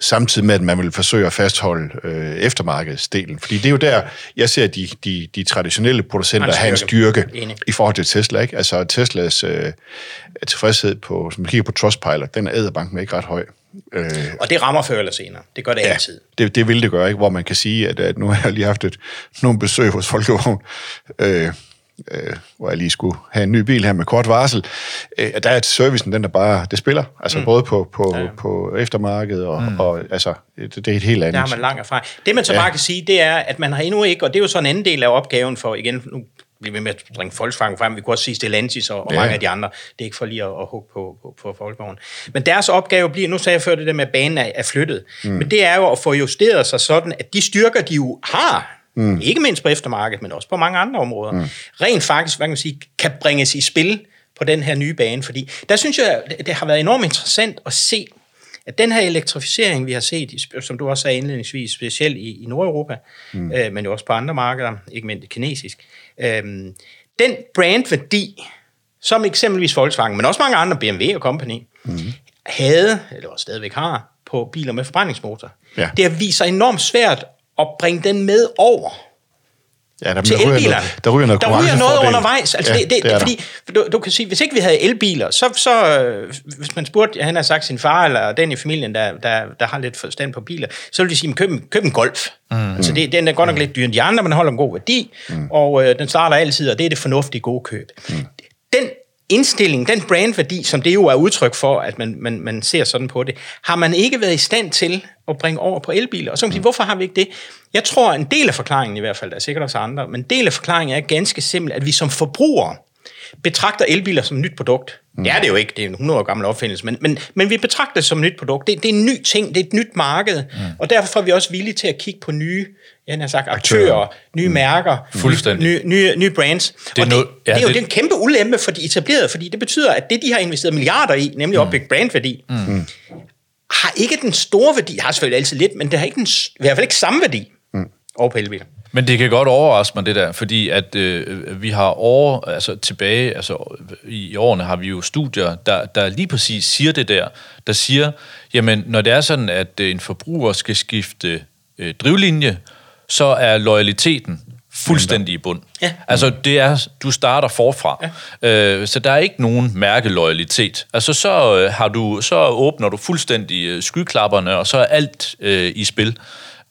Samtidig med, at man vil forsøge at fastholde øh, eftermarkedsdelen. Fordi det er jo der, jeg ser de, de, de traditionelle producenter have en styrke Enig. i forhold til Tesla. Ikke? Altså Teslas øh, tilfredshed på, som man kigger på Trustpilot, den er æderbanken ikke ret høj.
Øh, og det rammer før eller senere. Det gør det ja, altid.
Det, det vil det gøre, ikke? hvor man kan sige, at, at nu har jeg lige haft et, nogle besøg hos Folkevogn, øh, øh, hvor jeg lige skulle have en ny bil her med kort varsel, øh, der er servicen, den der bare, det spiller, altså mm. både på, på, ja. på eftermarkedet, og, mm. og altså, det, det er et helt andet.
Der har man lang erfaring. Det man så ja. bare kan sige, det er, at man har endnu ikke, og det er jo så en anden del af opgaven for, igen, nu bliver vi med at bringe Volkswagen frem, vi kunne også sige Stellantis og, og ja. mange af de andre, det er ikke for lige at, at hugge på, på, på Volkswagen. Men deres opgave bliver, nu sagde jeg før det der med, at banen er, er flyttet, mm. men det er jo at få justeret sig sådan, at de styrker, de jo har, Mm. Ikke mindst på eftermarkedet, men også på mange andre områder. Mm. Rent faktisk, hvad kan man sige, kan bringes i spil på den her nye bane. Fordi der synes jeg, det har været enormt interessant at se, at den her elektrificering, vi har set, som du også sagde indledningsvis, specielt i, i Nordeuropa, mm. øh, men jo også på andre markeder, ikke mindst kinesisk, øh, den brandværdi, som eksempelvis Volkswagen, men også mange andre, BMW og company, mm. havde, eller stadigvæk har, på biler med forbrændingsmotor. Ja. Det har vist sig enormt svært at bringe den med over
Ja, der,
til
der elbiler.
Der ryger noget, der ryger noget undervejs. Altså, ja, det, det, det, fordi, du, du kan sige, hvis ikke vi havde elbiler, så, så øh, hvis man spurgte, han har sagt sin far, eller den i familien, der, der, der har lidt forstand på biler, så ville de sige, køb, køb en Golf. Mm. Altså, det, den er godt nok mm. lidt dyr end de andre, men holder en god værdi, mm. og øh, den starter altid, og det er det fornuftige gode køb. Mm. Den indstilling, den brandværdi, som det jo er udtryk for, at man, man, man ser sådan på det, har man ikke været i stand til at bringe over på elbiler. Og så kan man sige, hvorfor har vi ikke det? Jeg tror, en del af forklaringen i hvert fald, der er sikkert også andre, men en del af forklaringen er ganske simpelt, at vi som forbrugere betragter elbiler som et nyt produkt. Mm. Det er det jo ikke, det er en 100 år gammel opfindelse, men, men, men vi betragter det som et nyt produkt. Det, det er en ny ting, det er et nyt marked, mm. og derfor er vi også villige til at kigge på nye jeg har sagt, aktører, aktører nye mm. mærker, nye, nye, nye brands. Det er, og det, noget, ja, det er jo det, det er en kæmpe ulempe for de etablerede, fordi det betyder, at det, de har investeret milliarder i, nemlig mm. opbygge brandværdi, mm. har ikke den store værdi, har selvfølgelig altid lidt, men det har ikke den, i hvert fald ikke samme værdi. Og på elbiler.
Men det kan godt overraske mig, det der, fordi at øh, vi har år, altså tilbage, altså i, i årene har vi jo studier, der, der lige præcis siger det der, der siger, jamen når det er sådan, at øh, en forbruger skal skifte øh, drivlinje, så er loyaliteten fuldstændig i bund.
Ja.
Altså, det er, du starter forfra. Ja. Øh, så der er ikke nogen mærkeloyalitet. Altså, så, øh, har du, så åbner du fuldstændig øh, skyklapperne, og så er alt øh, i spil.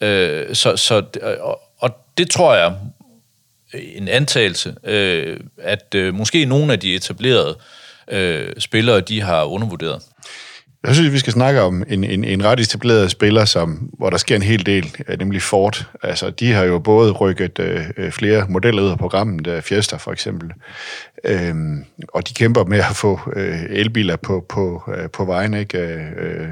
Øh, så, så, øh, og, og det tror jeg, en antagelse, øh, at øh, måske nogle af de etablerede øh, spillere, de har undervurderet.
Jeg synes, vi skal snakke om en, en, en ret etableret spiller, som, hvor der sker en hel del, øh, nemlig Ford. Altså, de har jo både rykket øh, flere modeller ud af programmet, der Fiesta for eksempel, øhm, og de kæmper med at få øh, elbiler på, på, øh, på vejen, ikke? Øh,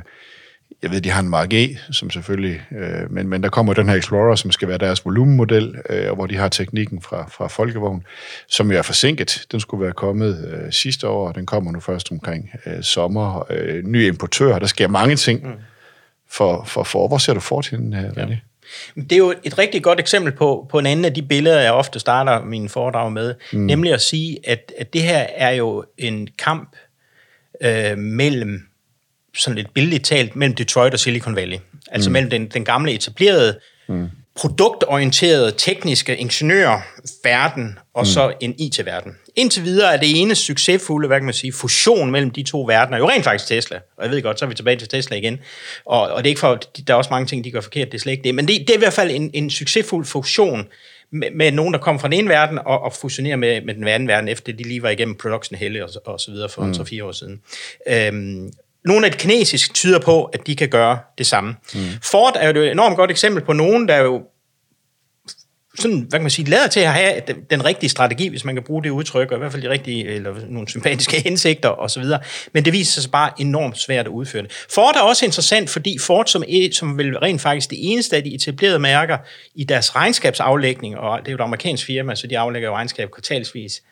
jeg ved, de har en Mark E, som selvfølgelig, øh, men, men der kommer den her Explorer, som skal være deres volumenmodel, øh, hvor de har teknikken fra, fra Folkevogn, som jo er forsinket. Den skulle være kommet øh, sidste år, og den kommer nu først omkring øh, sommer. Øh, ny importør, der sker mange ting mm. for, for, for. Hvor ser du fortiden her, ja.
Det er jo et rigtig godt eksempel på, på en anden af de billeder, jeg ofte starter mine foredrag med, mm. nemlig at sige, at, at det her er jo en kamp øh, mellem sådan lidt billigt talt, mellem Detroit og Silicon Valley. Altså mm. mellem den, den gamle etablerede, mm. produktorienterede, tekniske ingeniørverden, og mm. så en IT-verden. Indtil videre er det ene succesfulde, hvad kan man sige, fusion mellem de to verdener, jo rent faktisk Tesla. Og jeg ved godt, så er vi tilbage til Tesla igen. Og, og det er ikke for, der er også mange ting, de gør forkert, det er slet ikke det. Men det, det er i hvert fald en, en succesfuld fusion med, med nogen, der kommer fra den ene verden, og, og fusionerer med, med den anden verden, efter de lige var igennem production helle og, og så videre for mm. 3-4 år siden. Øhm, nogle af de kinesiske tyder på, at de kan gøre det samme. Mm. Ford er jo et enormt godt eksempel på nogen, der jo sådan, hvad kan man sige, lader til at have den rigtige strategi, hvis man kan bruge det udtryk, og i hvert fald de rigtige, eller nogle sympatiske indsigter osv., men det viser sig bare enormt svært at udføre det. Ford er også interessant, fordi Ford, som, som vil rent faktisk det eneste af de etablerede mærker i deres regnskabsaflægning, og det er jo et amerikansk firma, så de aflægger jo regnskab kvartalsvis,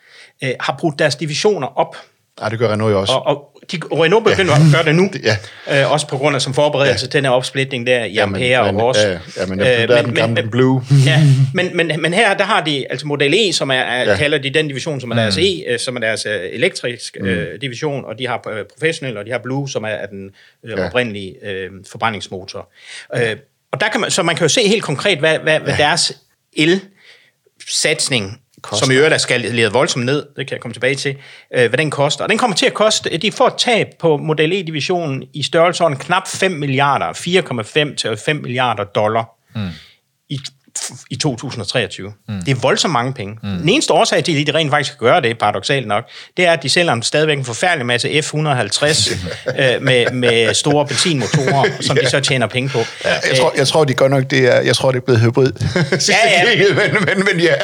øh, har brugt deres divisioner op.
Ja, det gør Renault jo også.
Og, og de, Renault begynder ja. at gøre det nu, ja. øh, også på grund af som forberedelse ja. til den her opsplitning der i Ampere ja, men, og vores. Ja,
ja, men der, øh, er den gamle men, Blue.
ja, men, men, men her, der har de altså Model E, som er, ja. kalder de den division, som er deres mm. E, øh, som er deres øh, elektrisk mm. øh, division, og de har øh, Professional, og de har Blue, som er, den øh, ja. oprindelige øh, forbrændingsmotor. Øh, og der kan man, så man kan jo se helt konkret, hvad, hvad, hvad ja. deres el satsning koster. som i øvrigt er skaleret voldsomt ned, det kan jeg komme tilbage til, øh, hvad den koster. Og den kommer til at koste, de får et tab på Model E-divisionen i størrelsesorden knap 5 milliarder, 4,5 til 5 milliarder dollar mm. i i 2023. Mm. Det er voldsomt mange penge. Mm. Den eneste årsag til, at de rent faktisk gøre det, paradoxalt nok, det er, at de sælger stadigvæk en forfærdelig masse F-150 øh, med, med store benzinmotorer, som de så tjener penge på.
Ja, jeg, tror, jeg tror, de gør nok, det er, jeg tror, det er blevet hybrid. ja, ja. men, men, men, ja.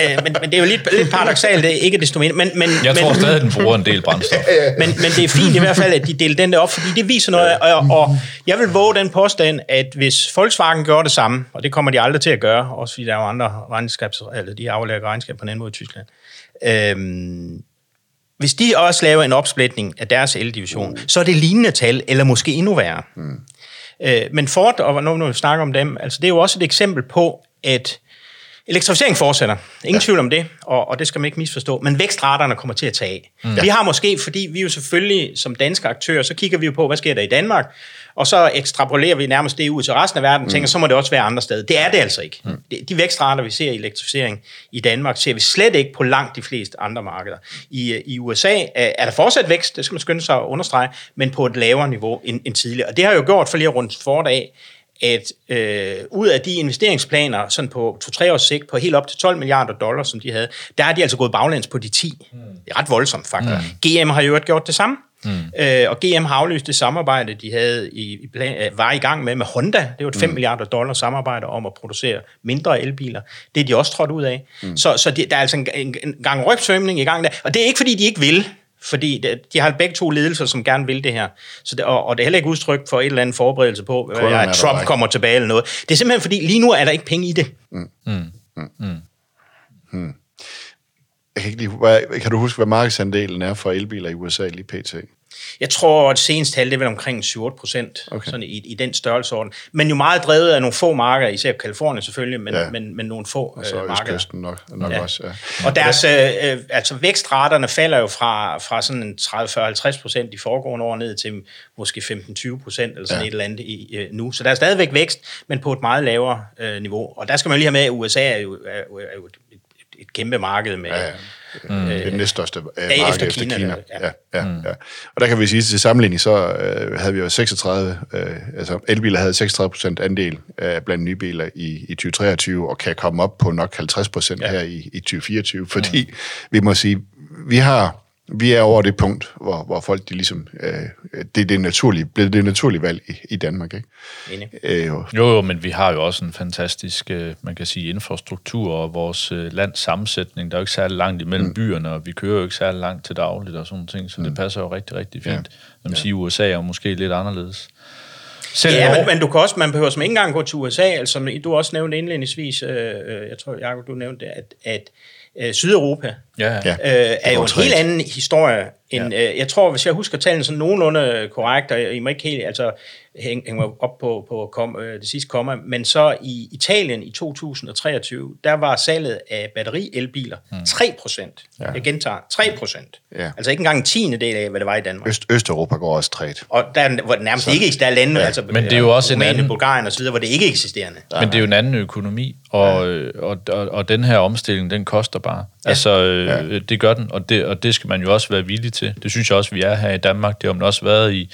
Øh, men, men det er jo lidt, lidt paradoxalt, det er ikke desto mindre. Men, men,
jeg
men,
tror stadig, den bruger en del brændstof.
men, men det er fint i hvert fald, at de deler den der op, fordi det viser noget. Og, og jeg vil våge den påstand, at hvis Volkswagen gør det samme, og det kommer de aldrig til at gøre, også fordi der er jo andre regnskabs, eller de aflægger regnskab på en anden måde i Tyskland. Øhm, hvis de også laver en opsplitning af deres eldivision, mm. så er det lignende tal, eller måske endnu værre. Mm. Øh, men Ford, og når vi snakker om dem, altså det er jo også et eksempel på, at Elektrificering fortsætter. Ingen ja. tvivl om det, og, og det skal man ikke misforstå. Men vækstraterne kommer til at tage af. Mm. Vi har måske, fordi vi jo selvfølgelig som danske aktører, så kigger vi jo på, hvad sker der i Danmark, og så ekstrapolerer vi nærmest det ud til resten af verden, og tænker, mm. så må det også være andre steder. Det er det altså ikke. Mm. De vækstrater, vi ser i elektrificering i Danmark, ser vi slet ikke på langt de fleste andre markeder. I, i USA er der fortsat vækst, det skal man skynde sig at understrege, men på et lavere niveau end, end tidligere. Og det har jo gjort for lige rundt for af, at øh, ud af de investeringsplaner sådan på 2-3 års sigt på helt op til 12 milliarder dollars, som de havde, der er de altså gået baglæns på de 10. Mm. Det er ret voldsomt faktisk. Mm. GM har jo gjort det samme. Mm. Øh, og GM har aflyst det samarbejde, de havde i, i plan, øh, var i gang med med Honda. Det var et 5 mm. milliarder dollar samarbejde om at producere mindre elbiler. Det er de også trådt ud af. Mm. Så, så de, der er altså en, en, en gang rygtsvømning i gang der. Og det er ikke, fordi de ikke vil. Fordi de har begge to ledelser, som gerne vil det her. Så det, og, og det er heller ikke udtryk for et eller andet forberedelse på, at Trump kommer tilbage eller noget. Det er simpelthen fordi, lige nu er der ikke penge i det. Mm. Mm. Mm.
Mm. Hmm. Jeg kan, ikke lige, hvad, kan du huske, hvad markedsandelen er for elbiler i USA lige pt?
Jeg tror, at det seneste tal det er vel omkring 7 procent, okay. sådan i, i den størrelsesorden. Men jo meget drevet af nogle få marker, især Kalifornien selvfølgelig, men, ja. men, men nogle få
og så
øh, marker.
Østkysten nok, nok ja. også. Ja.
Og deres, øh, øh, altså vækstraterne falder jo fra, fra sådan 30-40-50 procent i foregående år ned til måske 15-20 procent eller sådan ja. et eller andet i, øh, nu. Så der er stadigvæk vækst, men på et meget lavere øh, niveau. Og der skal man lige have med, at USA er jo, er, er jo et, et, kæmpe marked med...
Ja, ja. Mm. Det næststørste øh, marked
efter Kina,
Kina.
ja.
Ja, ja, mm. ja. Og der kan vi sige, til sammenligning, så øh, havde vi jo 36, øh, altså elbiler havde 36 procent andel øh, blandt nye biler i, i 2023, og kan komme op på nok 50 procent ja. her i, i 2024, fordi mm. vi må sige, vi har vi er over det punkt, hvor, hvor folk de ligesom, øh, det er det naturlige, blevet det naturlige valg i, i Danmark, ikke?
Enig.
Øh, jo.
Jo, jo, men vi har jo også en fantastisk, øh, man kan sige, infrastruktur og vores øh, lands sammensætning. Der er jo ikke særlig langt imellem mm. byerne, og vi kører jo ikke særlig langt til dagligt og sådan ting, så mm. det passer jo rigtig, rigtig fint. Ja. Man ja. siger, USA er jo måske lidt anderledes.
Selv ja, men, men du kan også, man behøver som ikke engang gå til USA, altså du også nævnte indledningsvis, øh, øh, jeg tror, Jacob, du nævnte det, at, at øh, Sydeuropa
Ja,
øh, er jo en helt anden historie. End, ja. øh, jeg tror, hvis jeg husker tallene sådan nogenlunde korrekt, og I må ikke helt altså, hænge, hænge mig op på, på kom, øh, det sidste komma, men så i Italien i 2023, der var salget af batteri-elbiler mm. 3 procent. Ja. Jeg gentager, 3 procent.
Ja.
Altså ikke engang en tiende del af, hvad det var i Danmark.
Øst, Østeuropa går også træt.
Og der er hvor nærmest så. ikke, der er lande, ja. altså
Men det er jo også en
Rumænien,
anden-
Bulgarien og så videre, hvor det ikke er eksisterende.
Men det er jo en anden økonomi, og, ja. og, og, og den her omstilling, den koster bare. Ja. Altså, øh, ja. Øh, det gør den, og det, og det skal man jo også være villig til. Det synes jeg også, vi er her i Danmark. Det har man også været i,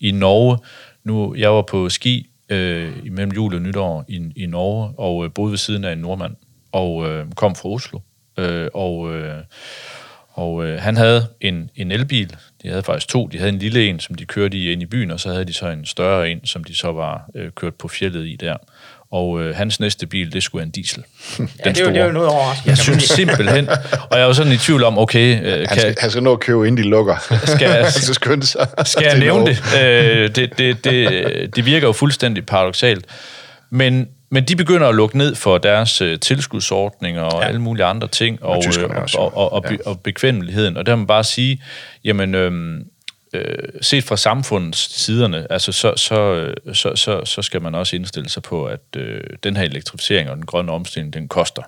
i Norge. Nu, jeg var på ski øh, imellem jul og nytår i, i Norge, og øh, boede ved siden af en nordmand, og øh, kom fra Oslo. Øh, og øh, og øh, han havde en, en elbil. De havde faktisk to. De havde en lille en, som de kørte i ind i byen, og så havde de så en større en, som de så var øh, kørt på fjellet i der. Og øh, hans næste bil, det skulle være en diesel. Den
Ja, det, er jo, det er jo noget overraskende.
Jeg synes simpelthen, og jeg var sådan i tvivl om, okay, øh,
Han
kan,
skal, han skal nå at købe, inden de lukker.
Skal-
han skal skynde sig.
skal jeg nævne det? Øh, det, det, det? Det virker jo fuldstændig paradoxalt. Men, men de begynder at lukke ned for deres øh, tilskudsordninger og
Ja.
alle mulige andre ting, og,
tyskerne
øh, og, og, og,
Ja.
og bekvemmeligheden. Og der må man bare sige, jamen, øhm, øh, set fra samfundets siderne, altså så, så, øh, så, så, så skal man også indstille sig på, at øh, den her elektrificering og den grønne omstilling, den koster.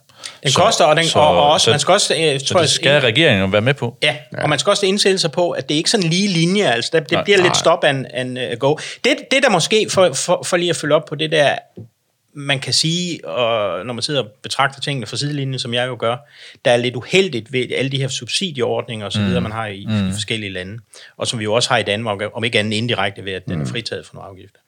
Den koster, og, den,
så,
og, og også,
så,
man skal også, øh,
så
tror jeg,
det skal regeringen være med på.
Ja, og man skal også indstille sig på, at det er ikke sådan en lige linje, altså det, det
Nej,
bliver
nej.
lidt stop and, and uh, go. Det, det der måske, for, for, for lige at følge op på det der, man kan sige, og når man sidder og betragter tingene fra sidelinjen, som jeg jo gør, der er lidt uheldigt ved alle de her subsidieordninger osv., mm. man har i, mm. i forskellige lande, og som vi jo også har i Danmark, om ikke andet indirekte ved, at den er fritaget for nogle afgifter.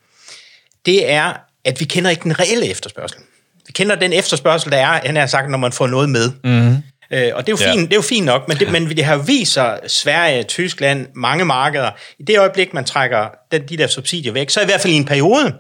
Det er, at vi kender ikke den reelle efterspørgsel. Vi kender den efterspørgsel, der er, han har sagt, når man får noget med. Mm. Øh, og det er, jo
Ja.
fint, det er jo fint nok, men det, men det har vist sig, Sverige, Tyskland, mange markeder, i det øjeblik, man trækker den, de der subsidier væk, så i hvert fald i en periode,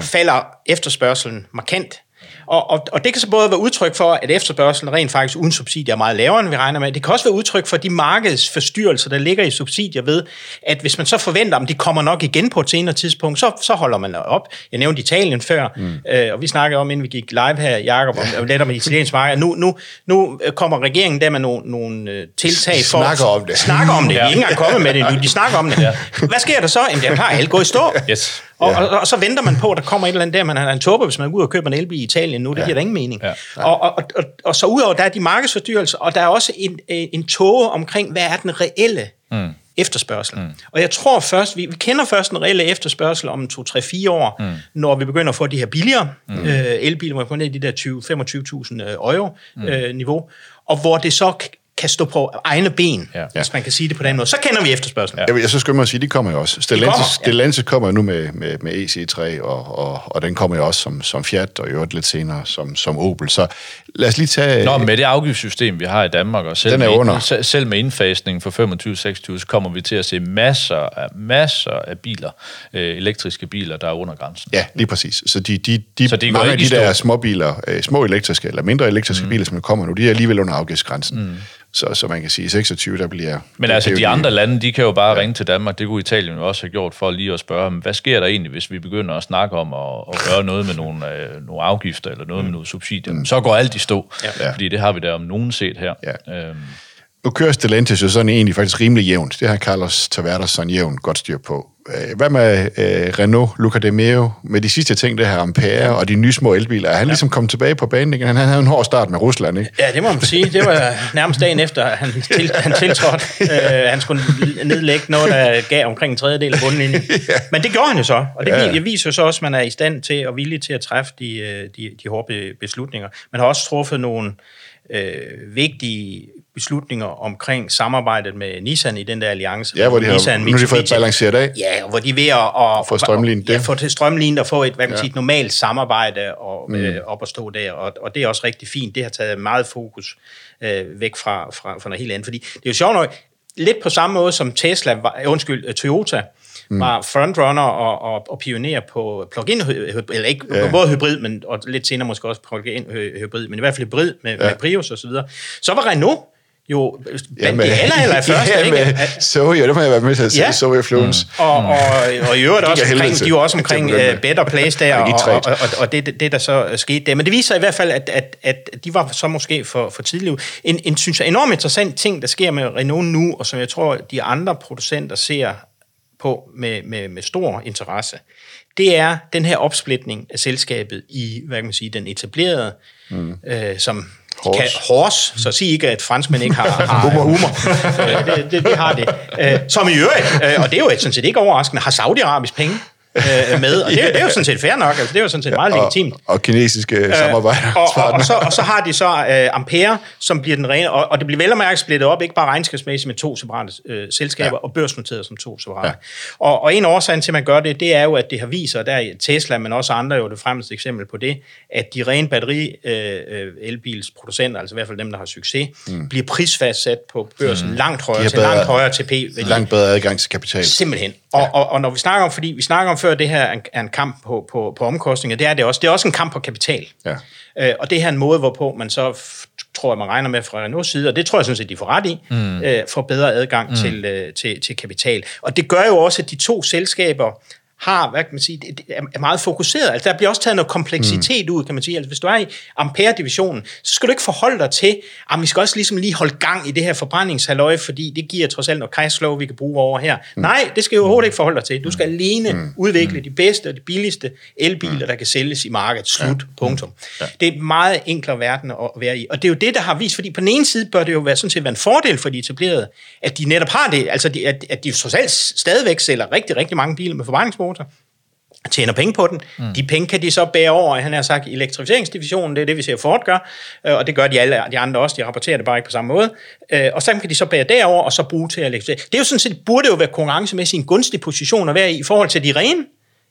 falder efterspørgselen markant. Og, og, og det kan så både være udtryk for, at efterspørgselen rent faktisk uden subsidier er meget lavere, end vi regner med. Det kan også være udtryk for de markedsforstyrrelser, der ligger i subsidier ved, at hvis man så forventer, at de kommer nok igen på et senere tidspunkt, så, så holder man op. Jeg nævnte Italien før, mm. øh, og vi snakkede om, inden vi gik live her, Jacob, om, om lidt om det italienske marked. Nu, nu, nu kommer regeringen der med nogle, nogle øh, tiltag for...
Snakker om det.
Snakker om det. De er ikke engang kommet med det nu. De snakker om det. Hvad sker der så? Jamen, det er klart, alt går i stå.
Yes.
Og, og, og så venter man på, at der kommer et eller andet der, man har en tåbe, hvis man går ud og køber en elbil i Italien nu, det ja. giver da ingen mening.
Ja.
Og, og, og, og så udover, der er de markedsfordyrelser, og der er også en, en tåge omkring, hvad er den reelle mm. efterspørgsel. Mm. Og jeg tror først, vi, vi kender først den reelle efterspørgsel om 2-3-4 år, mm. når vi begynder at få de her billigere mm. øh, elbiler, hvor vi kommer ned i de der 20-25.000 euro mm. øh, niveau, og hvor det så kan stå på egne ben, ja. Hvis man kan sige det på den måde. Så kender vi efterspørgselen. Ja.
Jeg, så skal man sige, de kommer jo også. Stellantis,
kommer,
kommer,
ja.
Stellantis kommer jo nu med, med, med EC3, og, og, og den kommer jo også som, som Fiat, og i øvrigt lidt senere som, som Opel. Så lad os lige tage...
Nå, med det afgiftssystem, vi har i Danmark, og selv,
Den er
med,
under.
selv med indfasningen for 25-26, så kommer vi til at se masser af, masser af biler, øh, elektriske biler, der er under grænsen.
Ja, lige præcis. Så de, de, de,
Så går
mange af de der
stå.
små biler, øh, små elektriske eller mindre elektriske mm. biler, som kommer nu, de er alligevel under afgiftsgrænsen. Mm. Så, så man kan sige, at 26, der bliver...
Men altså, de andre lande, de kan jo bare ja. ringe til Danmark. Det kunne Italien jo også have gjort for lige at spørge dem, hvad sker der egentlig, hvis vi begynder at snakke om at, at gøre noget med nogle, øh, nogle afgifter eller noget mm. med nogle subsidier? Mm. Så går alt i stå,
Ja.
ja. fordi det har vi da om nogen set her.
Ja.
Øhm,
Nu kører Stellantis jo sådan egentlig faktisk rimelig jævnt. Det har Carlos Tavares sådan jævnt godt styr på. Øh, Hvad med øh, Renault, Luca De Meo, med de sidste ting, det her Ampere og de nye små elbiler? Er han ja. ligesom kommet tilbage på banen igen? Han havde en hård start med Rusland, ikke?
Ja, det må man sige. Det var nærmest dagen efter, han, til, han tiltrådte. Øh, han skulle nedlægge noget, der gav omkring en tredjedel af bundlinjen. ja. Men det gjorde han jo så, og det ja. viser jo så også, at man er i stand til og villig til at træffe de, øh, de, de hårde beslutninger. Man har også truffet nogle øh, vigtige beslutninger omkring samarbejdet med Nissan i den der alliance.
Ja, hvor de har,
Nissan,
nu har de fået balanceret af.
Ja, hvor de er ved at...
Få strømlignet det.
Ja, få det strømlignet og få et, hvad kan man ja. sige, et normalt samarbejde og, mm. øh, op at stå der, og, og det er også rigtig fint. Det har taget meget fokus øh, væk fra, fra, fra noget helt andet, fordi det er jo sjovt nok, lidt på samme måde som Tesla, var, undskyld, Toyota, mm. var frontrunner og, og, og pioner på plug-in eller ikke ja. både hybrid, men og lidt senere måske også plug-in hybrid, men i hvert fald hybrid med, ja. med Prius og så videre. Så var Renault jo blandt de aller, aller første,
ja, med Zoe, det må jeg være med til at sige, ja. Zoe Fluence.
Mm. Og, og, og i øvrigt også omkring, de var også omkring uh, Better Place der, og, og, og, og det, det, der så skete der. Men det viser i hvert fald, at, at, at de var så måske for, for tidligt. En, en, synes jeg, enormt interessant ting, der sker med Renault nu, og som jeg tror, de andre producenter ser på med, med, med stor interesse, det er den her opsplitning af selskabet i, hvad kan man sige, den etablerede, mm. øh, som Horse. Kan, horse, så sig ikke, at franskmænd ikke har, har humor. Øh, det, det, det har det. Øh, som i øvrigt, øh, og det er jo sådan set ikke overraskende, har Saudi-Arabisk penge øh, med, og det, det er jo sådan set fair nok, altså det er jo sådan set meget legitimt.
Og, og kinesiske øh, samarbejder.
Og, og, og, så, og så har de så øh, Ampere, som bliver den rene, og, og det bliver vel og mærke splittet op, ikke bare regnskabsmæssigt med to separate øh, selskaber, ja. og børsnoteret som to separate. Ja. Og, og en årsag til, at man gør det, det er jo, at det har vist sig, der er Tesla, men også andre jo det fremmeste eksempel på det, at de rene batteri øh, øh elbilsproducenter, altså i hvert fald dem, der har succes, mm. bliver prisfastsat på børsen mm. langt højere, til bedre, langt højere TP.
Langt bedre adgang til kapital.
Simpelthen. Og, ja. og, og når vi snakker om, fordi vi snakker om før, det her er en, er en kamp på, på, på omkostninger, det er det også. Det er også en kamp på kapital. Ja. Øh, og det her er en måde, hvorpå man så tror jeg, man regner med fra Renaults side, og det tror jeg sådan set, de får ret i, mm. øh, får bedre adgang mm. til, øh, til, til kapital. Og det gør jo også, at de to selskaber har, hvad kan man sige, det er meget fokuseret. Altså, der bliver også taget noget kompleksitet mm. ud, kan man sige. Altså, hvis du er i Ampere-divisionen, så skal du ikke forholde dig til, at vi skal også ligesom lige holde gang i det her forbrændingshalløj, fordi det giver trods alt noget cashflow, vi kan bruge over her. Mm. Nej, det skal du overhovedet ikke forholde dig til. Du skal alene mm. udvikle mm. de bedste og de billigste elbiler, mm. der kan sælges i markedet. Slut. Ja. Punktum. Ja. Det er en meget enklere verden at være i. Og det er jo det, der har vist, fordi på den ene side bør det jo være sådan set være en fordel for de etablerede, at de netop har det, altså de, at, at de trods alt stadigvæk sælger rigtig, rigtig mange biler med forbrændingsmål motor, tjener penge på den. Mm. De penge kan de så bære over, han har sagt, elektrificeringsdivisionen, det er det, vi ser Ford gør, øh, og det gør de alle de andre også, de rapporterer det bare ikke på samme måde. Øh, og så kan de så bære derover og så bruge til at elektrificere. Det er jo sådan set, burde jo være konkurrencemæssigt en gunstig position at være i, i forhold til de rene,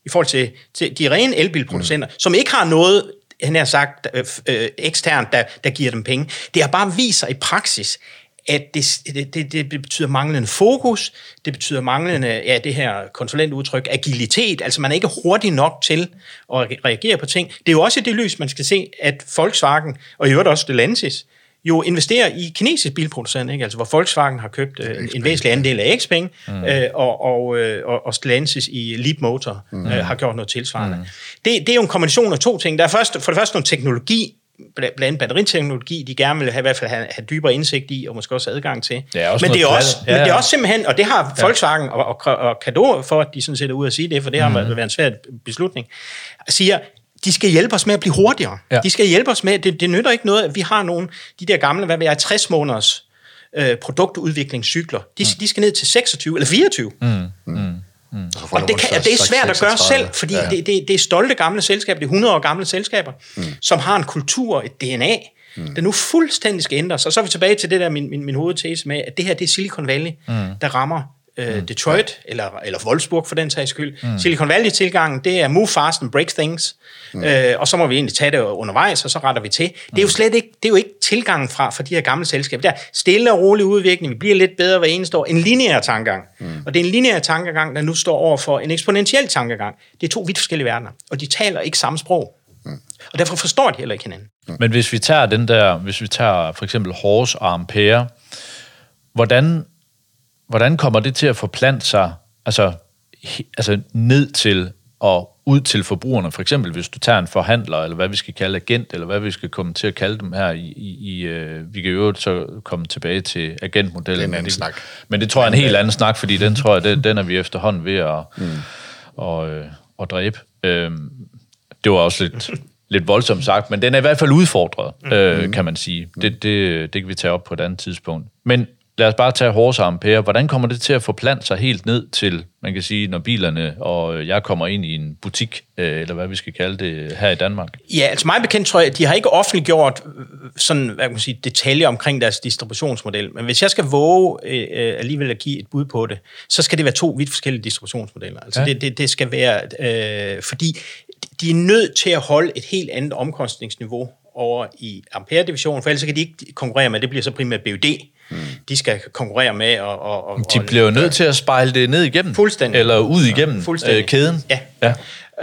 i forhold til, til de rene elbilproducenter, mm. som ikke har noget han har sagt, øh, øh, eksternt, der, der giver dem penge. Det har bare vist sig i praksis, at det, det, det betyder manglende fokus, det betyder manglende, ja, det her konsulentudtryk, agilitet, altså man er ikke hurtig nok til at reagere på ting. Det er jo også i det lys, man skal se, at Volkswagen, og i øvrigt også Stellantis, jo investerer i kinesisk bilproducent, ikke? Altså, hvor Volkswagen har købt øh, en væsentlig andel af Xpeng, mm. øh, og, og, øh, og Stellantis i Leap Motor mm. øh, har gjort noget tilsvarende. Mm. Det, det er jo en kombination af to ting. Der er først, for det første nogle teknologi, blandt andet batteriteknologi, de gerne vil have, i hvert fald have, have dybere indsigt i, og måske også adgang til. Det er også men, det er også, ja, ja. men det er også simpelthen, og det har. Volkswagen og, og, og Kado for, at de sådan set er ude at sige det, for det har mm. været en svær beslutning, siger, de skal hjælpe os med at blive hurtigere. Ja. De skal hjælpe os med, det, det nytter ikke noget, at vi har nogle, de der gamle, hvad vil jeg, 60 måneders øh, produktudviklingscykler. De, mm. de skal ned til 26 eller 24. Mm. Mm. Mm. Og det, kan, det er svært at gøre selv, fordi ja. det, det, det er stolte gamle selskaber, det er 100 år gamle selskaber, mm. som har en kultur, et DNA, mm. der nu fuldstændig skal ændres. Og så er vi tilbage til det der, min, min, min hovedtese med, at det her, det er Silicon Valley, mm. der rammer øh, mm. Detroit, eller, eller Wolfsburg for den sags skyld. Mm. Silicon Valley-tilgangen, det er move fast and break things, mm. øh, og så må vi egentlig tage det undervejs, og så retter vi til. Det er jo mm. slet ikke, det er jo ikke tilgangen fra, fra de her gamle selskaber. Der stille og rolig udvikling, vi bliver lidt bedre hver eneste år. En lineær tankegang. Mm. Og det er en lineær tankegang, der nu står over for en eksponentiel tankegang. Det er to vidt forskellige verdener, og de taler ikke samme sprog. Mm. Og derfor forstår de heller ikke hinanden.
Mm. Men hvis vi tager den der, hvis vi tager for eksempel Horse og Ampere, hvordan hvordan kommer det til at forplante sig altså, altså ned til at ud til forbrugerne. For eksempel hvis du tager en forhandler, eller hvad vi skal kalde agent, eller hvad vi skal komme til at kalde dem her i, i, i øh, vi kan jo så komme tilbage til agentmodellen.
Det er en anden
men det,
snak.
Men det tror jeg er en helt anden snak, fordi den tror jeg, den, den er vi efterhånden ved at, mm. og, øh, at dræbe. Øhm, det var også lidt, lidt voldsomt sagt, men den er i hvert fald udfordret, øh, kan man sige. Det, det, det kan vi tage op på et andet tidspunkt. Men lad os bare tage Horse Ampere. Hvordan kommer det til at forplante sig helt ned til, man kan sige, når bilerne og jeg kommer ind i en butik, øh, eller hvad vi skal kalde det, her i Danmark?
Ja, altså mig bekendt tror jeg, at de har ikke offentliggjort øh, sådan, hvad kan man sige, detaljer omkring deres distributionsmodel. Men hvis jeg skal våge øh, øh, alligevel at give et bud på det, så skal det være to vidt forskellige distributionsmodeller. Altså
Ja.
det, det, det skal være, øh, fordi de er nødt til at holde et helt andet omkostningsniveau over i Ampere-divisionen, for ellers kan de ikke konkurrere med, det bliver så primært BUD, mm. de skal konkurrere med. Og, og, og,
De bliver jo nødt til at spejle det ned igennem.
Fuldstændig.
Eller ud igennem
Fuldstændig.
øh, kæden.
Ja.
ja.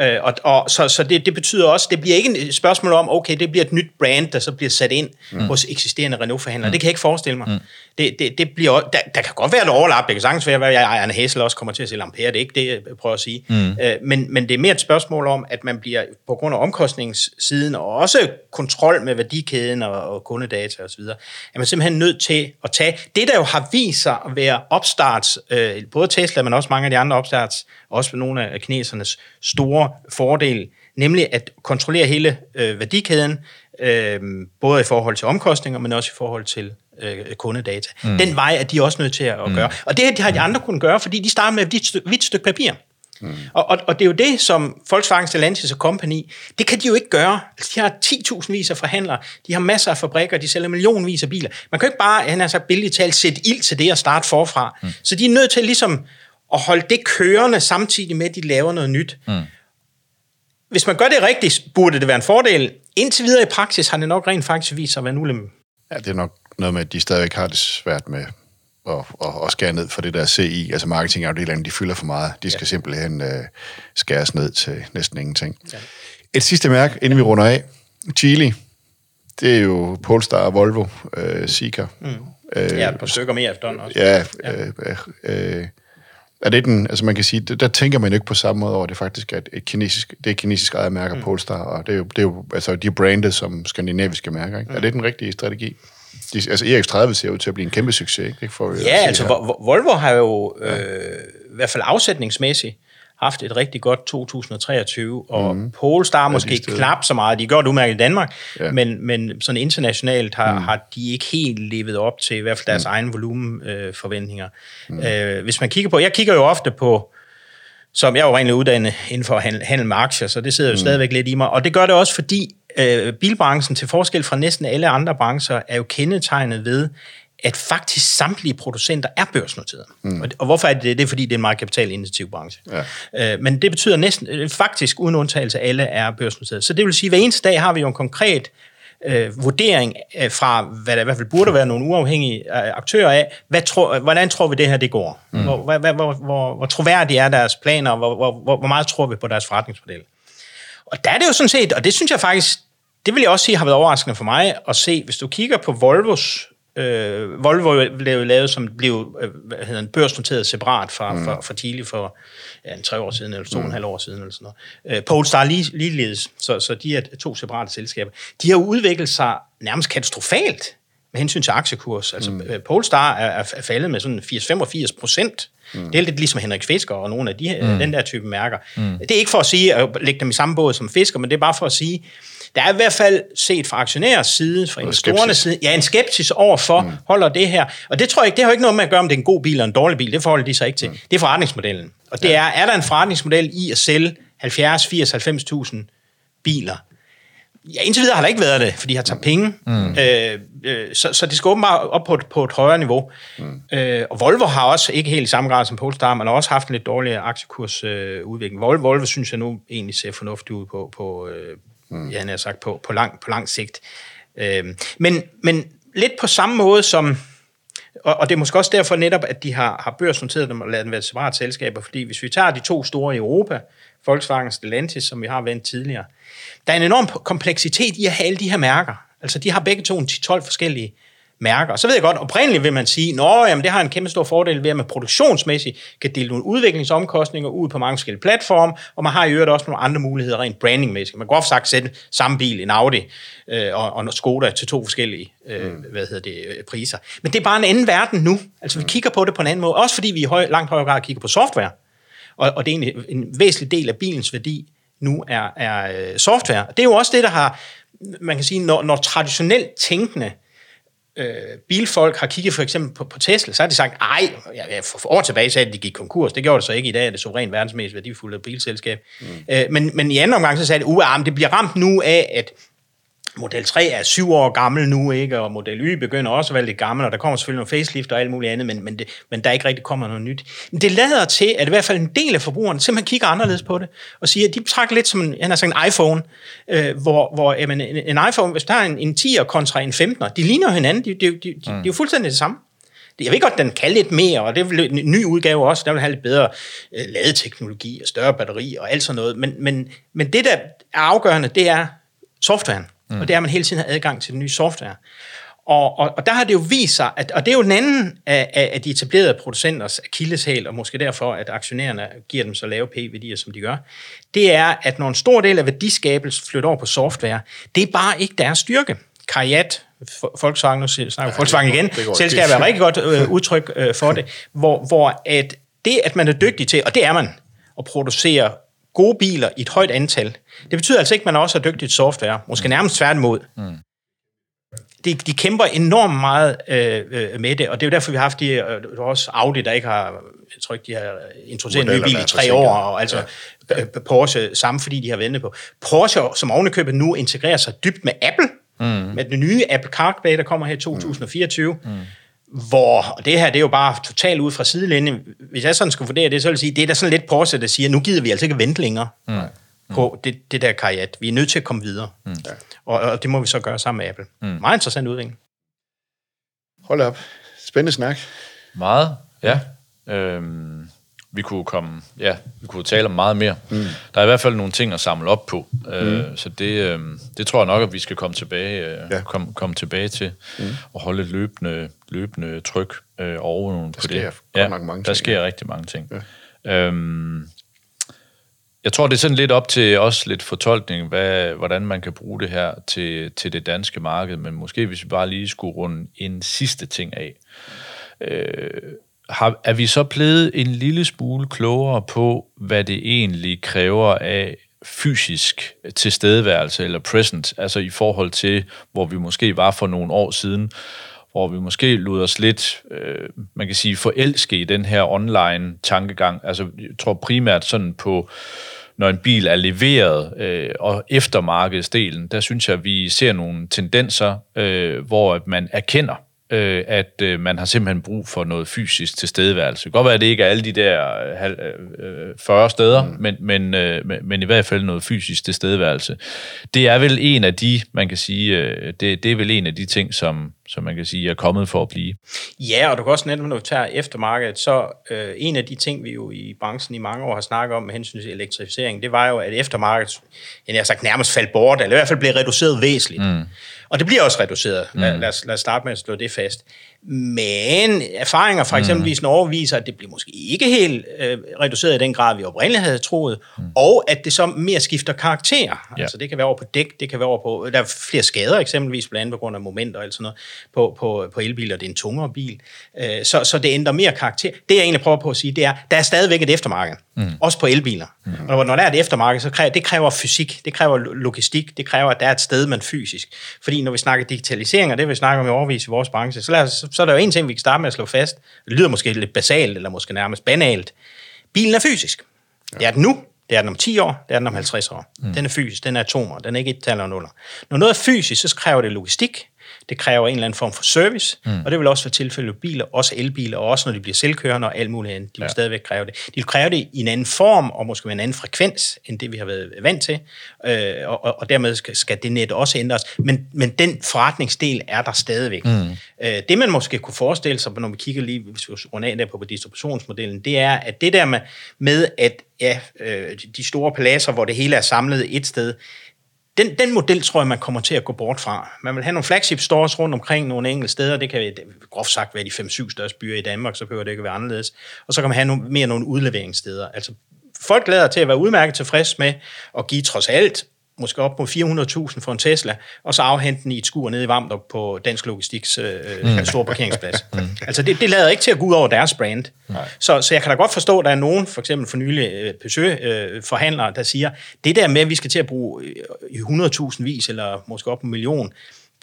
Øh, og, og så, så det, det betyder også, det bliver ikke et spørgsmål om, okay, det bliver et nyt brand, der så bliver sat ind mm. hos eksisterende Renault-forhandlere. Mm. Det kan jeg ikke forestille mig. Mm. Det, det, det bliver, der, der kan godt være et overlap, det kan sagtens være, at Ejerne Hessel også kommer til at sælge Ampere, det er ikke det, jeg prøver at sige. Mm. Øh, men, men det er mere et spørgsmål om, at man bliver på grund af omkostningssiden, og også kontrol med værdikæden og, og kundedata osv., er man simpelthen nødt til at tage det, der jo har vist sig at være opstarts, øh, både Tesla, men også mange af de andre opstarts, også nogle af kinesernes store fordel, nemlig at kontrollere hele øh, værdikæden, øh, både i forhold til omkostninger, men også i forhold til øh, kundedata. Mm. Den vej er de også nødt til at mm. gøre. Og det har de andre kunnet gøre, fordi de starter med et hvidt stykke, hvidt stykke papir. Mm. Og, og, og det er jo det, som Volkswagen, Stellantis og Company, det kan de jo ikke gøre. Altså, de har 10.000 vis af forhandlere, de har masser af fabrikker, de sælger millionvis af biler. Man kan jo ikke bare, han har sagt billigt talt, sætte ild til det og starte forfra. Mm. Så de er nødt til ligesom at holde det kørende, samtidig med, at de laver noget nyt. Mm. Hvis man gør det rigtigt, burde det være en fordel. Indtil videre i praksis har det nok rent faktisk vist sig at være en ulempe.
Ja, det er nok noget med, at de stadigvæk har det svært med at, at, at skære ned for det der CI, altså marketingafdelingen, de fylder for meget. De skal ja. simpelthen uh, skæres ned til næsten ingenting. Ja. Et sidste mærke, inden vi runder af. Chili, det er jo Polestar Volvo, uh, Sika. Mm.
Øh, ja, par stykker mere efterhånden også.
Ja, ja. Øh, øh, øh, er det den, altså man kan sige, der, der tænker man jo ikke på samme måde over, det faktisk er et, et kinesisk, det er kinesisk eget mærke, mm. Polestar, og det er jo, det er jo altså, de er brandet som skandinaviske mærker, ikke? Mm. Er det den rigtige strategi? De, altså EX30 ser ud til at blive en kæmpe succes, ikke? Det får vi jo
Ja, altså
her.
Volvo har jo øh, i hvert fald afsætningsmæssigt haft et rigtig godt 2023, og mm. Polestar måske
stedet.
knap så meget. De gør det udmærket i Danmark,
Ja.
men, men sådan internationalt har, mm. har de ikke helt levet op til i hvert fald deres mm. egen volumenforventninger. Øh, forventninger. mm. øh, hvis man kigger på, jeg kigger jo ofte på, som jeg er jo egentlig uddannet inden for handel, handel med aktier, så det sidder jo mm. stadigvæk lidt i mig. Og det gør det også, fordi øh, bilbranchen, til forskel fra næsten alle andre brancher, er jo kendetegnet ved, at faktisk samtlige producenter er børsnoteret. Mm. Og, og hvorfor er det det? Det er, fordi det er en meget kapitalintensiv branche. Ja. Øh, men det betyder næsten, øh, faktisk uden undtagelse, alle er børsnoteret. Så det vil sige, at hver eneste dag har vi jo en konkret øh, vurdering øh, fra, hvad der i hvert fald burde være nogle uafhængige øh, aktører af, hvad tror, hvordan tror vi det her det går? Mm. Hvor, hvor, hvor, hvor, hvor, hvor troværdige er deres planer, og hvor, hvor, hvor, hvor meget tror vi på deres forretningsmodel? Og der er det jo sådan set, og det synes jeg faktisk, det vil jeg også sige har været overraskende for mig at se, hvis du kigger på Volvos Øh, Volvo blev lavet som blev øh, hvad hedder en børsnoteret separat fra, mm. fra, fra Chile for ja, en tre år siden, eller to og en halv år siden, eller sådan noget. Øh, Polestar lige, ligeledes, så, så de er to separate selskaber. De har udviklet sig nærmest katastrofalt med hensyn til aktiekurs. Altså, mm. Polestar er, er, er faldet med sådan 80-85 procent. Mm. Det er lidt ligesom Henrik Fisker og nogle af de, mm. den der type mærker. Mm. Det er ikke for at sige at lægge dem i samme båd som Fisker, men det er bare for at sige, der er i hvert fald set fra aktionærers side, fra investorernes side, ja, en skepsis over for, mm. holder det her. Og det tror jeg ikke, det har ikke noget med at gøre, om det er en god bil eller en dårlig bil. Det forholder de sig ikke til. Mm. Det er forretningsmodellen. Og det er, er der en forretningsmodel i at sælge 70, 80, 90.000 biler? Ja, indtil videre har der ikke været det, for de har taget penge. Mm. Øh, øh, så, så det skal åbenbart op på et, på et højere niveau. Mm. Øh, og Volvo har også, ikke helt i samme grad som Polestar, men har også haft en lidt dårligere aktiekursudvikling. Øh, udvikling. Volvo, Volvo synes jeg nu egentlig ser fornuftigt ud på, på øh, mm. ja, har sagt, på, på, lang, på lang sigt. Øh, men, men lidt på samme måde som, og, og det er måske også derfor netop, at de har, har børsnoteret dem og lavet dem være separate selskaber, fordi hvis vi tager de to store i Europa, Volkswagen og Stellantis, som vi har vendt tidligere, der er en enorm kompleksitet i at have alle de her mærker. Altså, de har begge to en 10-12 forskellige mærker. Så ved jeg godt, oprindeligt vil man sige, at jamen, det har en kæmpe stor fordel ved, at man produktionsmæssigt kan dele nogle udviklingsomkostninger ud på mange forskellige platforme, og man har i øvrigt også nogle andre muligheder rent brandingmæssigt. Man kan godt sagt sætte samme bil, en Audi øh, og, og Skoda til to forskellige øh, mm. hvad hedder det, øh, priser. Men det er bare en anden verden nu. Altså vi kigger på det på en anden måde, også fordi vi i høj, langt højere grad kigger på software. Og, og det er en, en væsentlig del af bilens værdi nu er, er øh, software. Det er jo også det, der har, man kan sige, når, når traditionelt tænkende øh, bilfolk har kigget for eksempel på, på Tesla, så har de sagt, ej, ja, for år tilbage sagde de, at de gik konkurs. Det gjorde det så ikke i dag, er det suverænt verdens mest værdifulde bilselskab. Mm. Øh, men, men i anden omgang så sagde de, uh, det bliver ramt nu af, at Model 3 er syv år gammel nu, ikke? og Model Y begynder også at være lidt gammel, og der kommer selvfølgelig nogle facelift og alt muligt andet, men, men, det, men der ikke rigtig kommer noget nyt. Men det lader til, at i hvert fald en del af forbrugerne simpelthen kigger anderledes på det, og siger, at de betragter lidt som en, han har sagt, en iPhone, øh, hvor, hvor jamen, en, en iPhone, hvis der er en, en 10'er kontra en 15'er, de ligner hinanden, de, de, de, de, de, de er jo fuldstændig det samme. Jeg ved godt, den kan lidt mere, og det er en ny udgave også, der vil have lidt bedre øh, ladeteknologi og større batteri og alt sådan noget, men, men, men det, der er afgørende, det er softwaren. Mm. Og det er, at man hele tiden har adgang til den nye software. Og, og, og der har det jo vist sig, at, og det er jo den anden af, af de etablerede producenters akilleshæl, og måske derfor, at aktionærerne giver dem så lave p-værdier, som de gør, det er, at når en stor del af værdiskabelsen flytter over på software, det er bare ikke deres styrke. Kajat, Volkswagen, nu snakker ja, Volkswagen igen, selskabet er rigtig godt øh, udtryk øh, for det, hvor, hvor at det, at man er dygtig til, og det er man, at producere gode biler i et højt antal. Det betyder altså ikke, at man også er dygtig til software. Måske nærmest tværtimod. Mm. De, de kæmper enormt meget øh, øh, med det, og det er jo derfor, vi har haft de, øh, også Audi, der ikke har, jeg tror ikke, de har introduceret en ny bil i tre år, og altså ja. Ja. Porsche samme, fordi de har ventet på. Porsche, som ovenikøbet nu integrerer sig dybt med Apple, mm. med den nye Apple CarPlay, der kommer her i 2024, mm. Mm hvor, og det her det er jo bare totalt ud fra sidelinjen, hvis jeg sådan skal vurdere det, så vil jeg sige, det er da sådan lidt Porsche, der siger, nu gider vi altså ikke vente længere mm. På det, det der karriat. Vi er nødt til at komme videre. Mm. Ja. Og, og det må vi så gøre sammen med Apple. Mm. Meget interessant udvikling.
Hold op. Spændende snak.
Meget, ja. Øhm, vi kunne komme, ja, vi kunne tale om meget mere. Mm. Der er i hvert fald nogle ting at samle op på, øh, mm. så det, øh, det tror jeg nok, at vi skal komme tilbage, øh, ja. komme, komme tilbage til mm. og holde et løbende, løbende tryk øh, over på det.
Ja, nok mange
der ting, sker ja. rigtig mange ting. Ja. Øhm, jeg tror, det er sådan lidt op til også lidt fortolkning, hvad, hvordan man kan bruge det her til, til det danske marked, men måske hvis vi bare lige skulle runde en sidste ting af. Øh, har, er vi så blevet en lille smule klogere på, hvad det egentlig kræver af fysisk tilstedeværelse eller present, altså i forhold til, hvor vi måske var for nogle år siden, hvor vi måske lod os lidt, øh, man kan sige, forelske i den her online tankegang. Altså, jeg tror primært sådan på, når en bil er leveret, øh, og eftermarkedsdelen, der synes jeg, at vi ser nogle tendenser, øh, hvor man erkender, øh, at øh, man har simpelthen brug for noget fysisk tilstedeværelse. Det kan godt være, at det ikke er alle de der øh, 40 øh, steder, mm. men, men, øh, men i hvert fald noget fysisk tilstedeværelse. Det er vel en af de, man kan sige, øh, det, det er vel en af de ting, som, som man kan sige er kommet for at blive.
Ja, og du kan også netop, når du tager eftermarkedet, så øh, en af de ting, vi jo i branchen i mange år har snakket om med hensyn til elektrificering, det var jo, at eftermarkedet, jeg har sagt, nærmest faldt bort, eller i hvert fald blev reduceret væsentligt. Mm. Og det bliver også reduceret. Mm. Lad, lad, os, lad os starte med at slå det fast. Men erfaringer fra mm. eksempelvis Norge viser, at det bliver måske ikke helt øh, reduceret i den grad, vi oprindeligt havde troet, mm. og at det så mere skifter karakter. Ja. Altså det kan være over på dæk, det kan være over på, der er flere skader eksempelvis, blandt andet på grund af momenter og alt sådan noget, på, på, på elbiler, det er en tungere bil. Øh, så, så det ændrer mere karakter. Det jeg egentlig prøver på at sige, det er, der er stadigvæk et eftermarked, mm. også på elbiler. Mm. Og når der er et eftermarked, så kræver det kræver fysik, det kræver logistik, det kræver, at der er et sted, man fysisk. Fordi når vi snakker digitalisering, og det vi snakker om i overvis i vores branche, så lad os så er der jo en ting, vi kan starte med at slå fast. Det lyder måske lidt basalt, eller måske nærmest banalt. Bilen er fysisk. Ja. Det er den nu, det er den om 10 år, det er den om 50 år. Mm. Den er fysisk, den er atomer, den er ikke et tal og nuller. Når noget er fysisk, så kræver det logistik, det kræver en eller anden form for service, mm. og det vil også være tilfældet med biler, også elbiler, og også når de bliver selvkørende og alt muligt andet. De vil ja. stadigvæk kræve det. De vil kræve det i en anden form, og måske med en anden frekvens, end det vi har været vant til, øh, og, og, dermed skal, skal det net også ændres. Men, men den forretningsdel er der stadigvæk. Mm. Øh, det man måske kunne forestille sig, når vi kigger lige, hvis vi runder af der på, på distributionsmodellen, det er, at det der med, med at ja, øh, de store pladser, hvor det hele er samlet et sted, den, den model tror jeg, man kommer til at gå bort fra. Man vil have nogle flagship stores rundt omkring nogle enkelte steder. Det kan det, groft sagt være de 5-7 største byer i Danmark, så behøver det ikke være anderledes. Og så kan man have nogle, mere nogle udleveringssteder. Altså folk lader til at være udmærket tilfreds med at give trods alt måske op på 400.000 for en Tesla, og så afhente den i et skur nede i Vamdrup på Dansk Logistiks øh, mm. store parkeringsplads. mm. Altså det, det lader ikke til at gå ud over deres brand. Så, så jeg kan da godt forstå, at der er nogen, for eksempel for nylig øh, Peugeot-forhandlere, øh, der siger, det der med, at vi skal til at bruge i 100.000 vis, eller måske op på en million,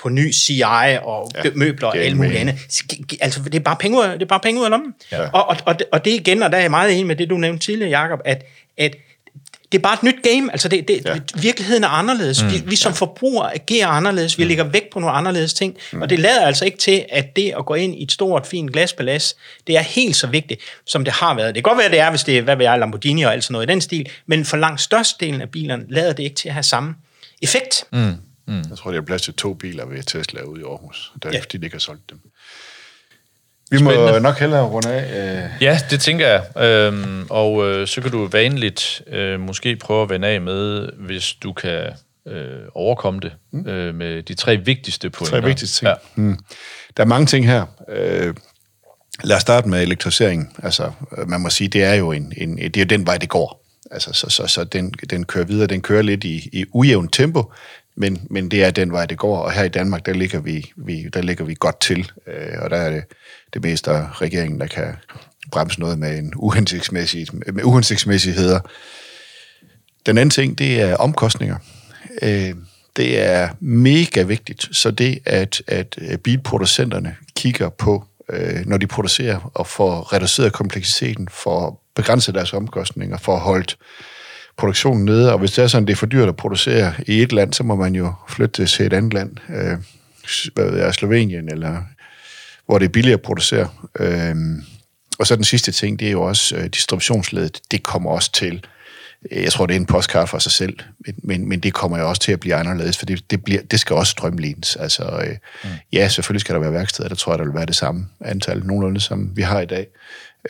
på ny CI og ja, møbler og alt muligt andet. Altså, det er bare penge ud, det er bare penge ud af lommen. Ja. Og, og, og, og det igen, og der er jeg meget enig med det, du nævnte tidligere, Jacob, at, at det er bare et nyt game. Altså det, det, ja. Virkeligheden er anderledes. Mm. Vi, vi som ja. forbrugere agerer anderledes. Vi mm. lægger vægt på nogle anderledes ting. Mm. Og det lader altså ikke til, at det at gå ind i et stort, fint glasbalads, det er helt så vigtigt, som det har været. Det kan godt være, det er, hvis det er, hvad ved jeg, Lamborghini og alt sådan noget i den stil, men for langt størstedelen af bilerne lader det ikke til at have samme effekt. Mm.
Mm. Jeg tror, det er plads til to biler ved Tesla ude i Aarhus, der, ja. fordi de ikke har solgt dem. Vi må Spændende. nok hellere runde af.
Øh. Ja, det tænker jeg. Øhm, og øh, så kan du vanligt øh, måske prøve at vende af med, hvis du kan øh, overkomme det mm. øh, med de tre vigtigste pointer.
Tre vigtigste ting. Ja. Mm. Der er mange ting her. Øh, lad os starte med elektrificering. Altså, man må sige, det er jo en, en, det er jo den vej, det går. Altså, så, så, så den, den kører videre. Den kører lidt i, i ujævnt tempo, men, men det er den vej, det går. Og her i Danmark, der ligger vi, vi, der ligger vi godt til. Øh, og der er det det meste af regeringen, der kan bremse noget med, en uhensigtsmæssig, med uhensigtsmæssigheder. Den anden ting, det er omkostninger. Øh, det er mega vigtigt, så det, at, at øh, bilproducenterne kigger på, øh, når de producerer, og får reduceret kompleksiteten, for begrænse deres omkostninger, for at holde produktionen nede. Og hvis det er sådan, det er for dyrt at producere i et land, så må man jo flytte til et andet land. Øh, hvad ved jeg, Slovenien eller hvor det er billigere at producere. Øhm, og så den sidste ting, det er jo også øh, distributionsledet. Det kommer også til, øh, jeg tror, det er en postkart for sig selv, men, men, men det kommer jo også til at blive anderledes, for det, det, bliver, det skal også strømlines. Altså, øh, mm. ja, selvfølgelig skal der være værksteder, der tror jeg, der vil være det samme antal, nogenlunde som vi har i dag.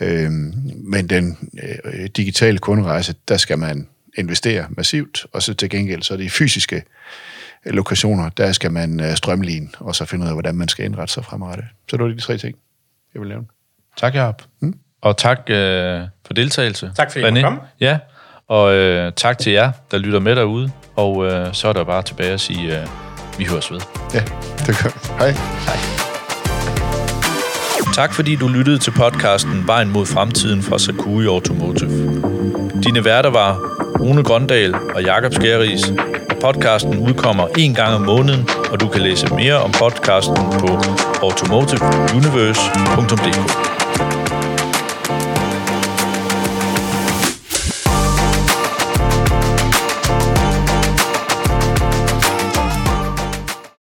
Øhm, men den øh, digitale kunderejse, der skal man investere massivt, og så til gengæld, så er det fysiske lokationer, der skal man øh, strømline, og så finde ud af, hvordan man skal indrette sig fremadrettet. Så det var de tre ting, jeg vil lave.
Tak, Jacob. Hmm? Og tak øh, for deltagelse.
Tak fordi du kom.
Ja, og øh, tak til jer, der lytter med derude. Og øh, så er der bare tilbage at sige, øh, vi høres ved.
Ja, det gør Hej. Hej.
Tak fordi du lyttede til podcasten Vejen mod fremtiden fra Sakui Automotive. Dine værter var Rune Grøndal og Jakob Skæris, Podcasten udkommer en gang om måneden, og du kan læse mere om podcasten på automotiveuniverse.dk.